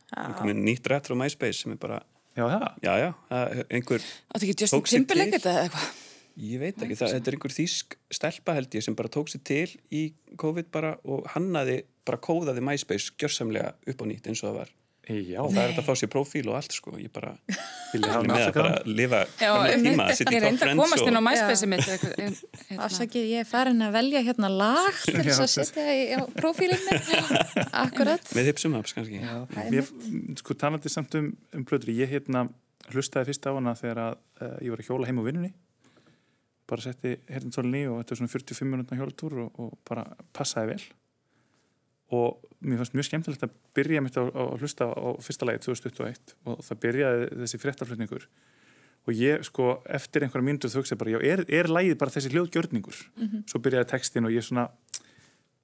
Það er komið nýtt retro MySpace sem er bara, já það. já, já, það er einhver Áttu ekki Justin Timberlake þetta eða eitthvað? ég veit ekki, það, þetta er einhver þýsk stelpa held ég sem bara tók sér til í COVID bara og hannaði bara kóðaði MySpace gjörsamlega upp á nýtt eins og það var Já, og það er þetta að fá sér prófíl og allt sko. Ég bara vilja hafa með að bara lifa Já, gamla um tíma, mitt, sitja í ég top reyndi að friends komast inn á og MySpace mitt en, hérna. Afsakið, ég er farin að velja hérna lag til þess að setja í á prófílinn minn. [LAUGHS] Akkurat. með hipsum ups kannski. Mér, sko talandi samt um, um plötur ég hérna hlustaði fyrst á hana þegar að uh, ég var að hjóla heim á vinnunni. Bara setti herðintólinni og þetta er svona 45 minútna hjólatúr og, og bara passaði vel og mér fannst mjög skemmtilegt að byrja mitt á, að hlusta á fyrsta lagi 2021 og það byrjaði þessi fréttaflutningur og ég sko eftir einhverja mínútur þau hugsaði bara, já, er, er lagið bara þessi hljóðgjörningur svo byrjaði textin og ég svona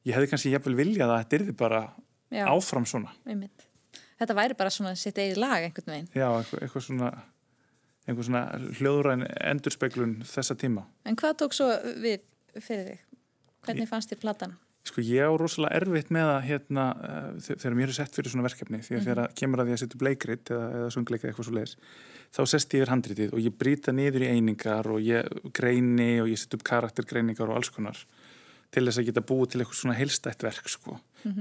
ég hefði kannski jafnvel viljað að þetta yrði bara Já. áfram svona Einmitt. Þetta væri bara svona sitt eigið lag einhvern veginn. Já, eitthvað, eitthvað svona einhver svona hljóðræn endurspeglun þessa tíma. En hvað tók svo við fyrir þig? Hvernig fannst þér platan? Sko ég á rosalega erfitt með að hérna, uh, þegar mér er sett fyrir svona verkefni því að þegar kemur að því að setja upp leikrit eða, eða söngleika eitthvað svo leiðis þá sest ég yfir handritið og ég brýta niður í einingar og ég greini og ég setja upp karaktergreiningar og alls konar til þess að geta búið til eitthvað svona heilstætt verk sko.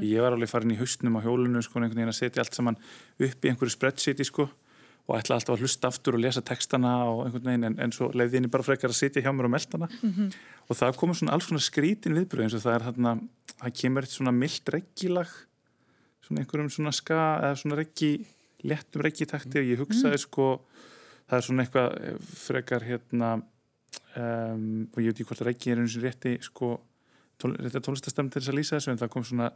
Ég var alveg farin í haustnum á hjólinu sko, einhvern veginn að setja allt saman upp í einhverju spreadsheeti sko og ætla alltaf að hlusta aftur og lesa textana og einhvern veginn en, en svo leiði henni bara frekar að sitja hjá mér og melda hana. Og það komur svona alls svona skrítin viðbröð eins og það er þarna, það kemur eitt svona mild reggilag svona einhverjum svona ska eða svona reggi, léttum reggitakti og ég hugsaði sko það er svona eitthvað eh, frekar hérna um, og ég veit ekki hvort reggi er eins og rétti sko tól, rétti tónlistastemn til þess að lýsa þessu en það kom svona,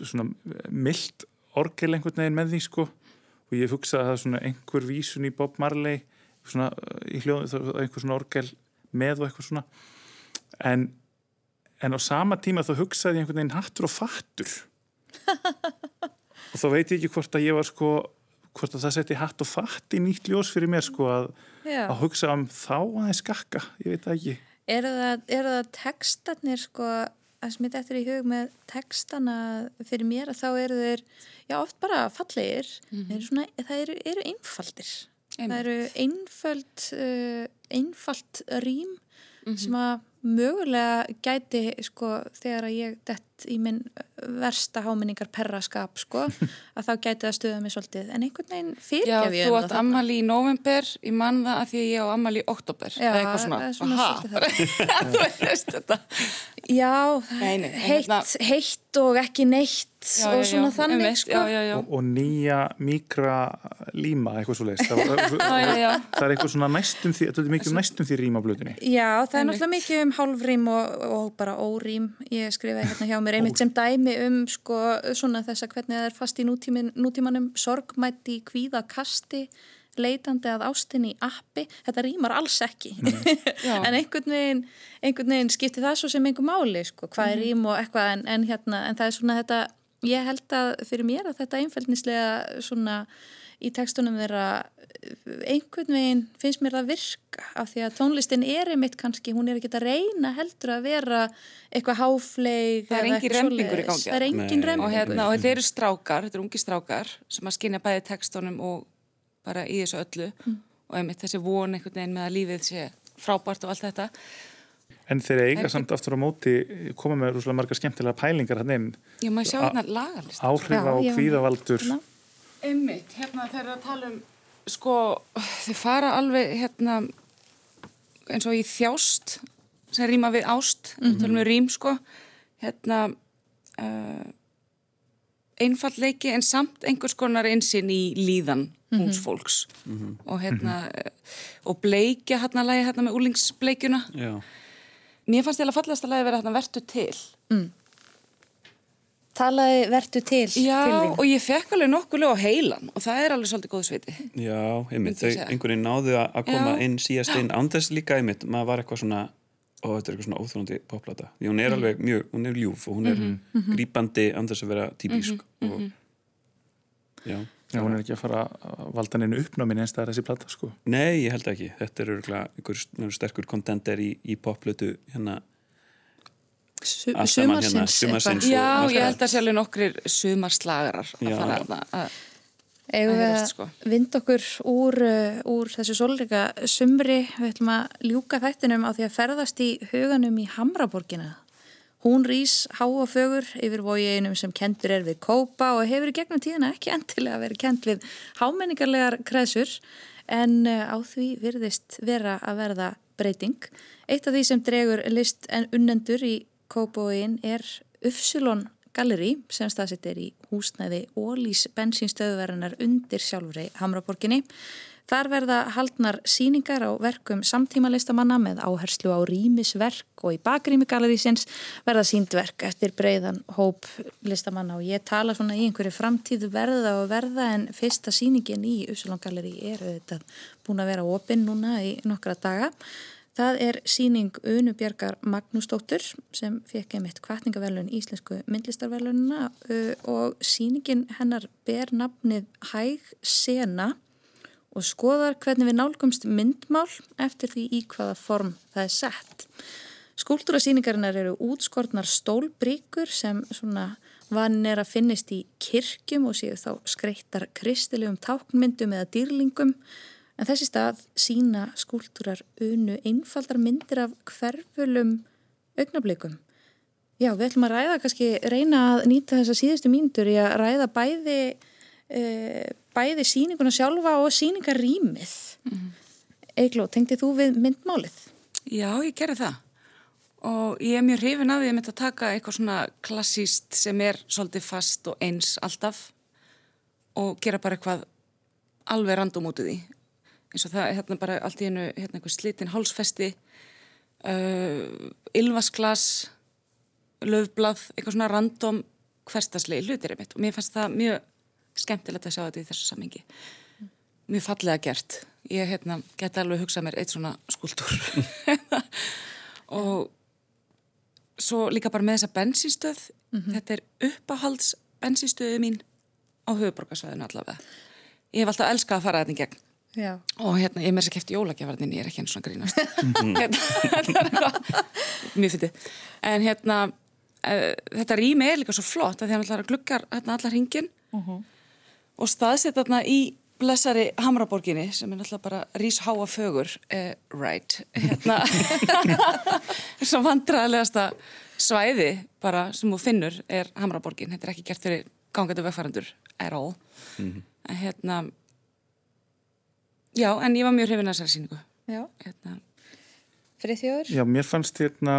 svona mild orgel einhvern veginn með því sko og ég hugsaði að það er svona einhver vísun í Bob Marley svona uh, í hljóðu, það er einhver svona orgel með og eitthvað svona. En, en á sama tíma þá hugsaði ég einhvern veginn hattur og fattur. [LAUGHS] Og þá veit ég ekki hvort að ég var sko hvort að það setti hatt og fatt í nýtt ljós fyrir mér sko að, að hugsa um þá aðeins skakka, ég veit það ekki. Eru það, það textarnir sko að smitt eftir í hug með textana fyrir mér að þá eru þeir já oft bara fallegir. Þeir eru svona, það eru, eru einfaldir. Það eru einföld uh, einfalt rým sem að mögulega gæti sko þegar að ég dett í minn versta háminningar perraskap sko [LAUGHS] að þá gæti það stuða mig svolítið en einhvern veginn Já, fyrirgef ég þú um átt það þarna. ammali í november, ég man það að því að ég á ammali í oktober. Já, eða eitthvað svona. það er svona svolítið það. [LAUGHS] þú veist þetta. Já, Nei, heitt, hérna- heitt og ekki neitt Já, og já, svona já, þannig einmitt, sko. Já, já, já. og, og nýja mikra líma, eitthvað svo leiðist. Það, [LAUGHS] Já, já, já. það er eitthvað svona næstum því, þetta er mikið um næstum því rím á blöðunni. Já, það er náttúrulega mikið um hálfrým og, og bara órým. Ég skrifaði hérna hjá mér einmitt sem dæmi um sko svona þess að hvernig það er fast í nútímin, nútímanum sorgmætti, kvíða, kasti, leitandi að ástinni í appi. Þetta rýmar alls ekki. [LAUGHS] Já. en einhvern veginn, einhvern veginn skipti það svo sem einhver máli sko, hvað er rým og eitthvað en, en hérna, en það er svona þetta, ég held að fyrir mér að þetta einfældnislega svona í tekstunum þeirra einhvern veginn finnst mér það virka af því að tónlistin er einmitt kannski, hún er ekki að reyna heldur að vera eitthvað háfleig Það er eða engin rembingur í gangi. Er Nei. og, hérna, og þetta eru strákar, þetta eru ungi strákar sem að skynja bæði tekstunum og bara í þessu öllu. Og einmitt þessi von einhvern veginn með að lífið sé frábært og allt þetta. En þeir eiga En- samt aftur á móti koma með rúslega margar skemmtilega pælingar hann inn. Já, maður sjá hérna lagarlist Áhrif á ég var Einmitt, hérna þeir eru að tala um sko, þeir fara alveg hérna eins og í þjást sem rýma við ást, mm -hmm. tölum við rým sko hérna uh, einfallleiki en samt einhvers konar einsinn í líðan ungs fólks. Og hérna uh, og bleikja hérna lagi hérna með úlingsbleikjuna Já, mér fannst ég að fallast að lagi vera hérna vertu til Talaði vertu til, já til og ég fekk alveg nokkulega á heilan og það er alveg svolítið góð sviti. Já, einmitt, þau einhvern veginn náðu að koma Já. inn síðast inn. Án þess líka einmitt, maður var eitthvað svona og þetta er eitthvað svona óþrjóndi poplata. Því hún er alveg mjög, hún er ljúf og hún er grípandi án þess að vera típisk og já, Já, hún er ekki að fara að valda neinu uppnámin einst það er þessi plata, sko. nei, ég held ekki. Þetta er örgulega einhver sterkur kontenter í, í poplötu hérna Su saman hérna, sumarsins. sumarsins. Já, ég held að sjálfur nokkrir sumarslagarar að fara þarna að Eigum Það við sko. vinda okkur úr, uh, úr þessu sólrika sumri, við ætlum að ljúka þættinum á því að ferðast í huganum í Hamraborgina. Hún rís há og fögur yfir voginum sem kentur er við kópa og hefur í gegnum tíðina ekki endilega verið kent við hámenningarlegar kreðsur en uh, á því virðist vera að verða breyting. Eitt af því sem dregur list en unnendur í kópavogin er Ufsulon Gallery sem staðsett er í húsnæði Ólís bensínstöðuverðinar undir sjálfri Hamraborginni. Þar verða haldnar síningar á verkum samtímalistamanna með áherslu á rýmisverk og í bakrými gallerísins verða síndverk eftir breiðan hóp listamanna og ég tala svona í einhverju framtíð verða og verða en fyrsta síningin í Upsilon Gallery er auðvitað búin að vera opinn núna í nokkra daga. Það er síning Unu Björgar Magnúsdóttur sem fekk einmitt kvartningaverlun íslensku myndlistarverlununa uh, og síningin hennar ber nafnið Hæg Sena og skoðar hvernig við nálgumst myndmál eftir því í hvaða form það er sett. Skúltúrasýningarinnar eru útskortnar stólbríkur sem svona vann er að finnist í kirkjum og séu þá skreittar kristilegum táknmyndum eða dýrlingum en þessi stað sína skúltúrar unu einfaldar myndir af hverfulum augnablikum. Já, við ætlum að ræða kannski reyna að nýta þessa síðustu mínútur í að ræða bæði, e, bæði síninguna sjálfa og síningarýmið. Mm. Eigló, tengdi þú við myndmálið? Já, ég gerði það og ég er mjög hrifin að því að ég myndi að taka eitthvað svona klassíst sem er svolítið fast og eins alltaf og gera bara eitthvað alveg random út í því eins og það er hérna bara allt í hennu hérna eitthvað slitin hálsfesti uh, ylvasklas löfblað, eitthvað svona random hverstaslegi hlutir einmitt. Og mér fannst það mjög skemmtilegt að sjá þetta í þessu samhengi. Mjög fallega gert. Ég hérna, geti alveg hugsað mér eitt svona skúltúr. [LAUGHS] Og svo líka bara með þessa bensinstöð þetta er uppáhalds bensinstöðu mín á höfuborgarsvæðinu allavega. Ég hef alltaf elskað að fara þetta í gegn Já. og hérna, ég með þess að kefti jólagjafarnin ég er ekki eins og grínast. [LAUGHS] Hérna, er mjög fyndið. En hérna uh, þetta rými er líka svo flott að því að hann ætlar að glukkar hérna allar hringin og staðsett þarna í blessari Hamraborginni sem er náttúrulega bara rísháa fögur uh, right hérna. [LAUGHS] Svo vandræðilegasta svæði bara sem þú finnur er Hamraborgin, þetta er ekki gert fyrir gangandi vegfærandur at all. En hérna já, en ég var mjög hrifin að þessari síningu Já. hérna, Friðþjóður? Já, mér fannst hérna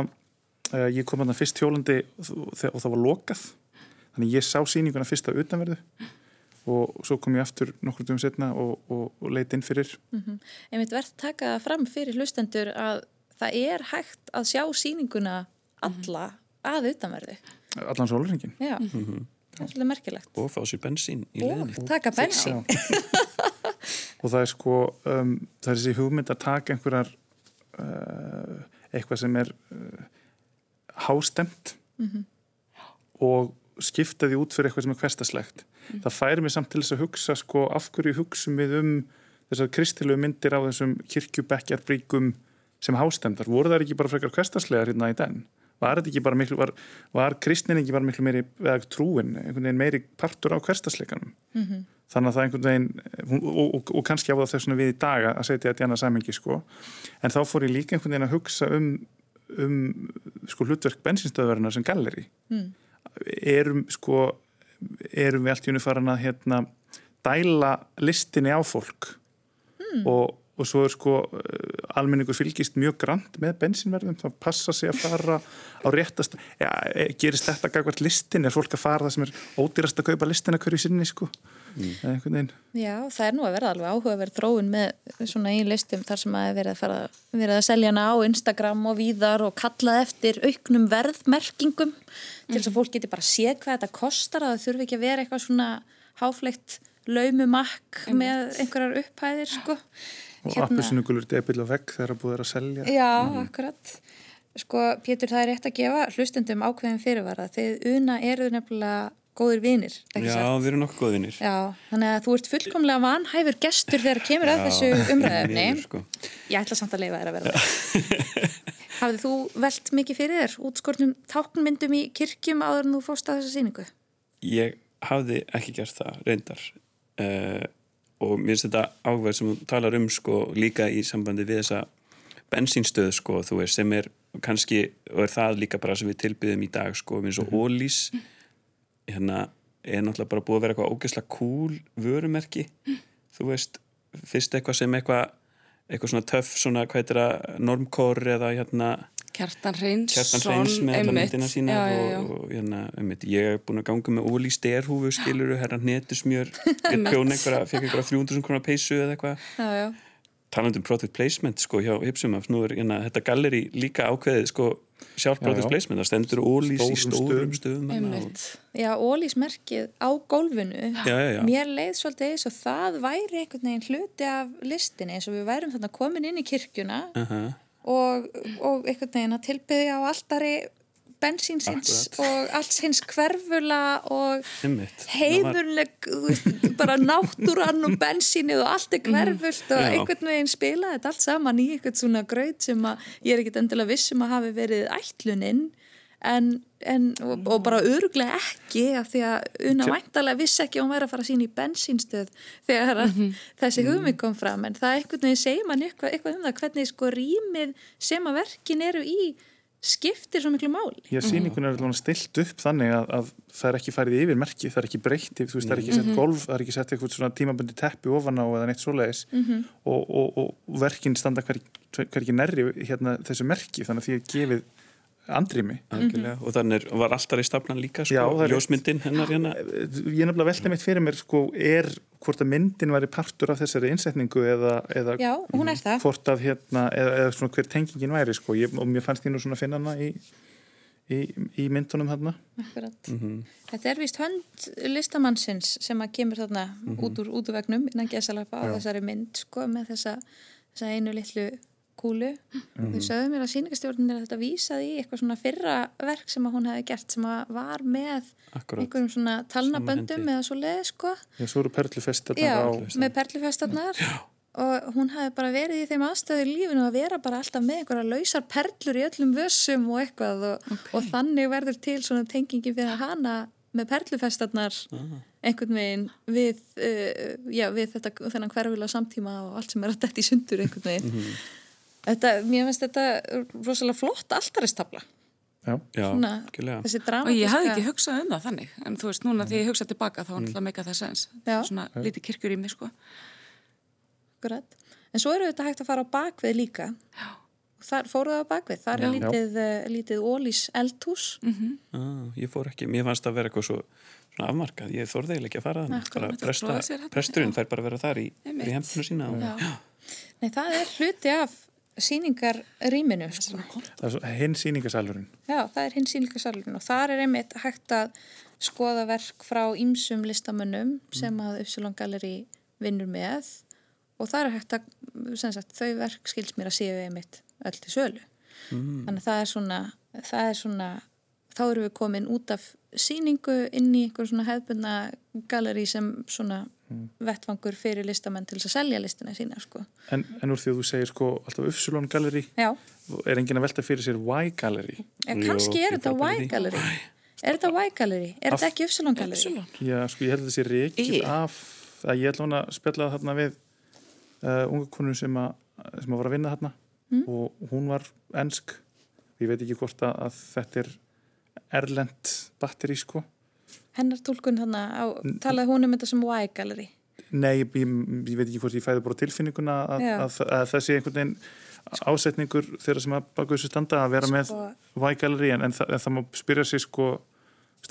uh, ég kom hann fyrst hjólandi og, og það var lokað þannig ég sá sýninguna fyrst á utanverðu og svo kom ég aftur nokkur dögum setna og, og, og leiti inn fyrir Einmitt verðt taka það fram fyrir hlustendur að það er hægt að sjá sýninguna alla að utanverði. allan sólurringin Já, það er svolítið merkilegt. og fá sér bensín í Og leðinni taka bensín. [LAUGHS] og það er sko um, það er þessi hugmynd að taka einhverjar uh, eitthvað sem er uh, hástemt og skipta því út fyrir eitthvað sem er hverstaslegt það færi mig samt til þess að hugsa sko af hverju hugsum við um þessar kristilegu myndir á þessum kirkjubekkjarbríkum sem hástemdar, voru það ekki bara frekar hverstaslegar hérna í den? Var þetta ekki bara miklu, var, var kristnin ekki bara miklu meiri, eða trúin einhvern veginn meiri partur á hverstasleikanum þannig að það einhvern veginn og, og, og kannski á það þessuna við í dag að setja þetta í annað samhengi sko. En þá fór ég líka einhvern veginn að hugsa um, um sko hlutverk bensinstöðverðina sem galleri mm. erum sko erum við allt í unni farin að hérna dæla listinni á fólk? Og, og svo er sko almenningur fylgist mjög grant með bensinverðum, það passa sig að fara á réttast, ja, e, gerist þetta gagvart listin, er fólk að fara það sem er ódýrast að kaupa listina hverju sinni sko veginn Já, það er nú að verða alveg áhugaverð þróun með svona einn listum þar sem að er verið að, fara, verið að selja hana á Instagram og víðar og kalla eftir auknum verðmerkingum til þess að fólk geti bara séð hvað þetta kostar að það þurfi ekki að vera eitthvað svona háflegt laumumakk með einhverjar upphæðir sko. og hérna. appisnugulur debil og vegg þegar að búið er að selja Já, akkurat. Sko, Pétur, það er rétt að gefa hlustendum ákveðin fyrirvara. Þið una eru nefnilega góðir vinir, Já, satt? við erum nokkuð góðinir Já, þannig að þú ert fullkomlega vanhæfur gestur þegar kemur að þessu umræðefni. sko. Ég ætla samt að leifa þér að vera. [LAUGHS] Hafið þú velt mikið fyrir þér útskornum táknmyndum í kirkjum áður en þú fórst á þessa sýningu? Ég hafði ekki gert það, reyndar uh, og mér finnst þetta áverð sem þú talar um sko líka í sambandi við þessa bensínstöð sko, þú veist, sem er kannski, og er það líka bara sem við tilbyðum í dag sko, eins og ólís hérna er náttúrulega bara búið að vera eitthvað ógeðslega cool vörumerki, þú veist fyrst eitthvað sem eitthvað eitthvað svona töff, svona hvað heitir það normkór eða hérna Kjartan Hreins Kjartan Hreins með alla myndina sína já, já, já. og, og hérna, einmitt, ég er búin að ganga með ólí sterhúfu, skiluru, herra hnetusmjör. [LAUGHS] Ég prjón einhverja, fekk einhverja 300 krónar peysu eða eitthvað. Já, já. talandi um product placement sko hjá Hipsumaf, nú er hérna, þetta galleri líka ákveðið sko sjálf Já, product já. placement, það stendur ólís í Stórum stöðum. Já, ólísmerkið á gólfinu. Já, já, já. Mér leið svolítið eins og það væri einhvern veginn hluti af listinni eins og við værum þarna komin inn í kirkjuna Aha. og, og einhvern veginn að tilbyðja á alltari bensínsins og alls hins hverfula og þú veist, bara náttúrann og bensínið og allt er hverfult og Já. einhvern veginn spila þetta allt saman í einhvern svona graut sem að ég er ekkert endilega viss um að hafi verið ætluninn en, en, og, og bara öruglega ekki af því að Una væntalega vissi ekki að hún væri að fara að sína í bensínstöð þegar að þessi hugmynd kom fram en það einhvern veginn segir mann eitthvað, eitthvað um það hvernig sko rýmið sem að verkin eru í skiptir svo miklu máli. Já, sýningun er alveg stilt upp þannig að, að það er ekki farið yfir merki, það er ekki breytt þú veist, það er ekki sett golf, það er ekki sett eitthvað svona tímabundi teppi ofan á eða neitt svoleiðis. Og, og, og verkin standa hver, hverki nærri hérna þessu merki, þannig að því að gefið andrými. Algjörlega. og þannig er- var alltaf í staflan líka sko, ljósmyndin hennar hérna? Ég er nefnilega veltið mitt fyrir mér sko, er hvort að myndin væri partur af þessari innsetningu eða, eða Já, hún er það. hvort að hérna, eða, eða svona hver tengingin væri sko, ég, og mér fannst ég nú svona að finna hana í, í, í myndunum þarna. Akkurat. Þetta er vist hönd listamannsins sem að kemur þarna út úr útvegnum innan gesalapa á þessari mynd sko með þessa, þessa einu litlu kúlu. Þau sögðu mér að sýningastjórnin er að þetta vísaði í eitthvað svona fyrra verk sem að hún hefði gert sem að var með Akkúrat. einhverjum svona talnaböndum eða svo leið sko. Já, svo eru perlufestarnar Já, á með perlufestarnar. Og hún hefði bara verið í þeim aðstöðu í lífinu að vera bara alltaf með einhverja lausar perlur í öllum vössum og eitthvað og, og þannig verður til svona tengingi fyrir hana með perlufestarnar einhvern veginn við, uh, já, við þetta, þennan hverfula samtíma og allt sem er að detti í sundur einhvern veginn þetta, mér finnst þetta rosalega flott alltaristabla Já, já, svona, algjörlega þessi Og dramatíska ég hafði ekki hugsað um það þannig, en þú veist, núna þegar ég hugsa tilbaka þá var náttúrulega meika þess aðeins. Já. Svona lítið kirkjur í mig, sko. Akkurat. En svo eru þetta hægt að fara á bakvið líka. Já. og þar fóruð það á bakvið, þar er Já. lítið, uh, lítið ólís eldhús ah, ég fór ekki, mér fannst það vera eitthvað svo svona afmarkað, ég þorði eiginlega ekki að fara þannig presturinn já. fær bara að vera þar í, í hempinu sína og, Já. Nei, það er hluti af síningarrýminu sko. Það er svo hinn síningasalurinn. Já, það er hinn síningarsalurinn og þar er einmitt hægt að skoða verk frá ýmsum listamönnum sem að Upsilon Gallery vinnur með og það er hægt að, sagt, þau verk skils mér að séu einmitt öll til sölu. Þannig að það er svona, það er svona, þá erum við komin út af síningu inn í einhver svona hefðbundna gallery sem svona vettfangur fyrir listamenn til þess að selja listina sína, sko. En, en úr því að þú segir sko alltaf Upsilon Gallery, Já, er enginn að velta fyrir sér Y Gallery? en kannski er þetta Y gallery. Er þetta Y gallery? Er þetta ekki Upsilon gallery? Já, sko ég held að þessi reykið Í. af að ég ætla hún að spjalla þarna við uh, unga konu sem, að, sem að var að vinna þarna og hún var ensk ég veit ekki hvort að, að þetta er erlend batteri sko Hennar tólkun þannig á, talaði hún um þetta sem Y gallery. Nei, ég, ég, ég veit ekki hvort ég fæði bara tilfinninguna að, að, að, það sé einhvern veginn ásetningur þeirra sem að baka þessu standa að vera með Sko- Y gallery en, en, það, en það má spyrja sig sko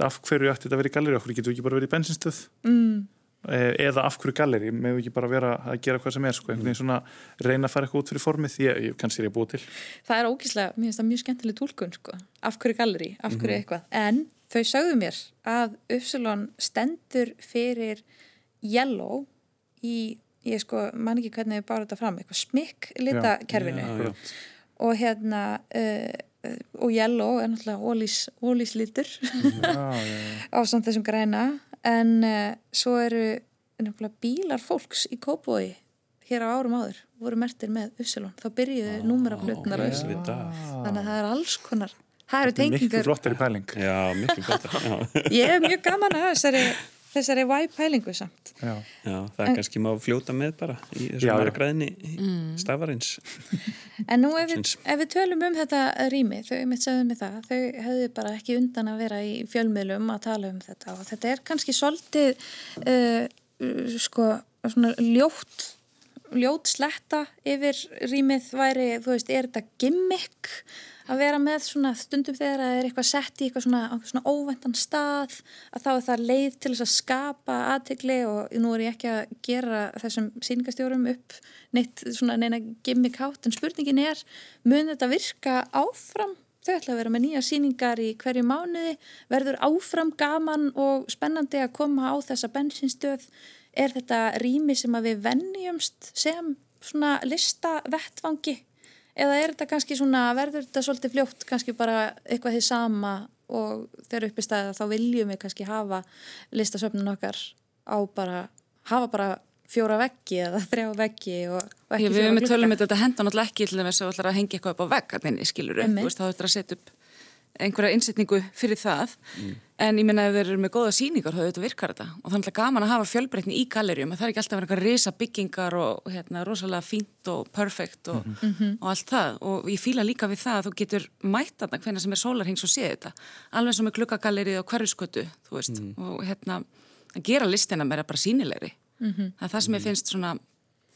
af hverju ætti þetta að vera í af hverju getur ekki bara verið í bensinstöð Mm. Eh, eða af hverju galleri, með ekki bara vera að gera hvað sem er, sko, einhvern veginn svona reyna að fara eitthvað út fyrir formið, ég, ég kannski er ég að búa til Það er ógíslega, mér finnst það mjög skemmtileg tólkun, sko. Af hverju gallery, af hverju eitthvað. En þau sögðu mér að Upsilon stendur fyrir yellow í, ég sko, man ekki hvernig við bárum þetta fram, eitthvað smikk litakerfinu. Já. Og hérna, uh, og yellow er náttúrulega ólís, litur. á [LAUGHS] samt þessum græna en uh, svo eru bílar fólks í Kópói hér á árum áður voru mertir með Upsilon þá byrjuðu númeraflutnar á ok. Upsilon þannig að það er alls konar það eru er tengingar. flottari pæling. Já, betra já. [LAUGHS] ég er mjög gaman að þessari þessari Y-pælingu samt. Já. já, það er kannski má fljóta með bara í þessu já. margræðinni stafarins. En nú ef við, ef við tölum um þetta rými þau mitt sögðu mig það þau hefðu bara ekki undan að vera í fjölmiðlum að tala um þetta. Og þetta er kannski svolítið uh, sko svona ljótt ljót sletta yfir rýmið væri, þú veist, er þetta gimmick að vera með svona stundum þegar það er eitthvað sett í eitthvað svona, svona óvæntan stað að þá er það leið til þess að skapa aðtegli og nú er ég ekki að gera þessum síningastjórum upp neitt svona neina gimmick hátt en spurningin er, mun þetta virka áfram? Þau ætla að vera með nýja síningar í hverju mánuði, verður áfram gaman og spennandi að koma á þessa bensinstöð. Er þetta rými sem að við vennjumst sem svona lista vettvangi? Eða er þetta kannski svona, verður þetta svolítið fljótt kannski bara eitthvað því sama og þegar uppi staðið þá viljum við kannski hafa listasöfnun okkar á bara, hafa bara fjóra veggi eða [LAUGHS] þrjá veggi og, og ekki Ég, við fjóra við tölum glugga. með þetta henda náttúrulega ekki til þess að þú ætlar að hengja eitthvað upp á vegg að þinni, skilur Einmitt. þú veist, þá ætlar að setja upp einhverja innsetningu fyrir það. En ég minna ef þeir eru með góða síningar þá auðvitað virkar þetta. Og þannig að gaman að hafa fjölbreytni í gallerjum að það er ekki alltaf að vera eitthvað risa byggingar og hérna, rosalega fínt og perfect og, og allt það. Og ég fíla líka við það að þú getur mætt þarna hvernig sem er sólarhengs og séð þetta. Alveg eins og með gluggagallerið og hverjuskötu þú veist, og hérna að gera listina meira bara sínilegri það er það sem ég finnst svona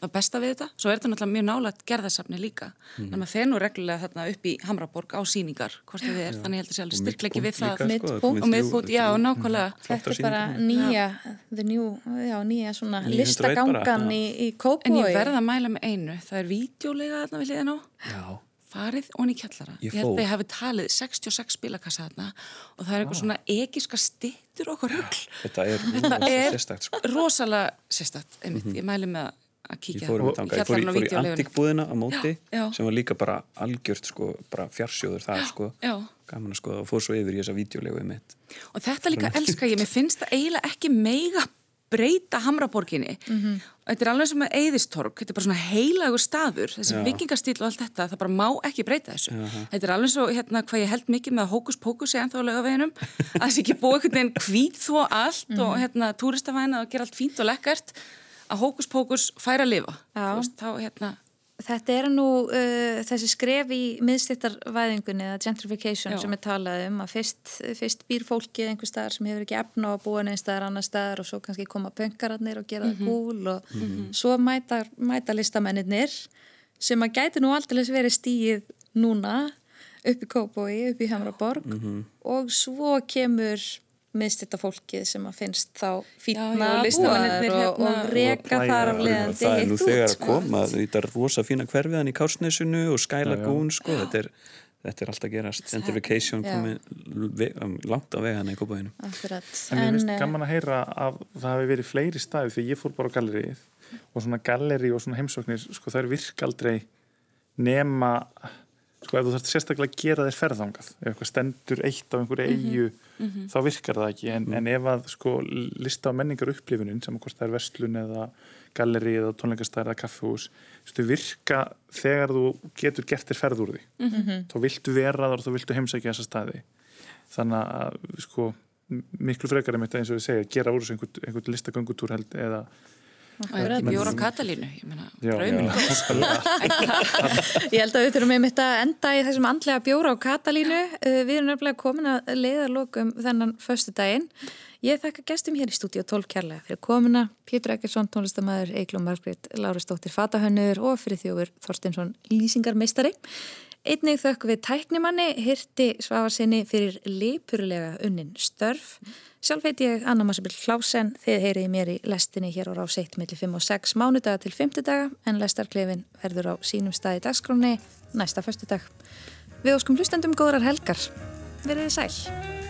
það besta við þetta, svo er þetta náttúrulega mjög nálægt gerðarsafni líka, Mhm. en maður fer nú reglulega þarna upp í Hamraborg á síningar hvort þið er, þannig ég held að sé alveg styrklegi við það. sko, er komið og miðbútt, já, nákvæmlega. Þetta er bara nýja, the new, já, nýja svona 901 listagangan bara, í, í en Kópói. ég verða að mæla með einu, það er vídeolega þarna við hliðin á, já, farið og í kjallara, Ég held fór. að ég hafi talið 66 spilakassa þarna og það er eitthvað svona egiska stittur og okkur rugl. Þetta er, Þetta er sérstakt sko. rosalega sérstætt, einmitt, ég mæli með að Ég kíkja fór, um þangað, ég fór, í- fór í antikbúðina á móti Já, já. sem var líka bara algjört sko, bara fjarsjóður það sko, Já. gaman að skoða og fór svo yfir í þessa vídeolegu mitt. Og þetta líka elska ég, mér finnst það eiginlega ekki meiga breyta Hamraborginni. Mhm. Þetta er alveg sem með Eðistorg, þetta er bara svona heilagur staður, þessi vikingastíl og allt þetta, það bara má ekki breyta þessu. Þetta er alveg svo, hérna, hvað ég held mikið með að hókus pókus ég ennþá á laugaveginum, [LAUGHS] að þessi ekki búið einhvern veginn hvít þó allt Mhm. og hérna túristavæna og gera allt fínt og lekkert, að hókus pókus færa að lifa. Veist, þá, hérna, Þetta er nú uh, þessi skref í miðstittarvæðingunni eða gentrification Já. sem er talað um að fyrst, fyrst býr fólkið einhver staðar sem hefur ekki efna á að búa neins staðar annar staðar og svo kannski koma pönkararnir og gera það gúl og svo mæta, mæta listamennir sem að gæti nú aldrei verið stíið núna upp í Kópói, upp í Hamraborg Mhm. og svo kemur miðstýtta fólkið sem að finnst þá Já, já, búar listamennirnir og, hérna- og reka Og þar af leiðandi það er nú þegar að koma þetta er rosa fína hverfiðan í Kársnesinu og Sky Lagoon sko, þetta er, þetta er alltaf gerast. Gentrification komið um, langt á vegana í Kópavínu Akkurat. En mér finnst eh, gaman að heyra að það hafi verið fleiri staði því ég fór bara á gallerið og svona galleri og svona heimsóknir sko það er virkaldrei nema sko ef þú þarfst sérstaklega að gera þér ferðangað ef eitthvað stendur eitt á einhverju eigu þá virkar það ekki. En, en ef að sko lista á menningar upplifunin sem hvort það er verslun eða galleri eða tónleikastæð eða kaffehús stu, virka þegar þú getur gert þér ferð úr því. Þá viltu vera þar og þá viltu heimsækja þessa staði. Þannig að sko miklu frekar einmitt eins og við segja gera úr þessu einhvern, einhvern listagöngutúr held eða er bjóra Katalínu, ég meina, Já, draumin. [LAUGHS] Ég held að við þurfum einmitt að enda í þessum andlega bjóra á Katalínu. Uh, Við erum nefnilega komin að leiðarlokum þennan föstu daginn. Ég þakka gestum hér í stúdíu 12 kærlega fyrir komuna. Pétur Ekkersson, tónlistamæður, Eigló Margrét, Lárastóttir Fatahönnur og fyrir þjófur Þorstinsson Lýsingarmeistari. Einnig þökk við tæknimanni hirti svafarsinni fyrir lipurlega unnin störf. Sjálf heit ég Anna Massabill Klásen, þið heyriði mér í lestinni hér á rás 1 millir 5 og 6 mánudaga til 5 daga en lestarklefin verður á sínum staði dagskráni næsta föstudag. Við óskum hlustendum góðrar helgar. Verðið sæl.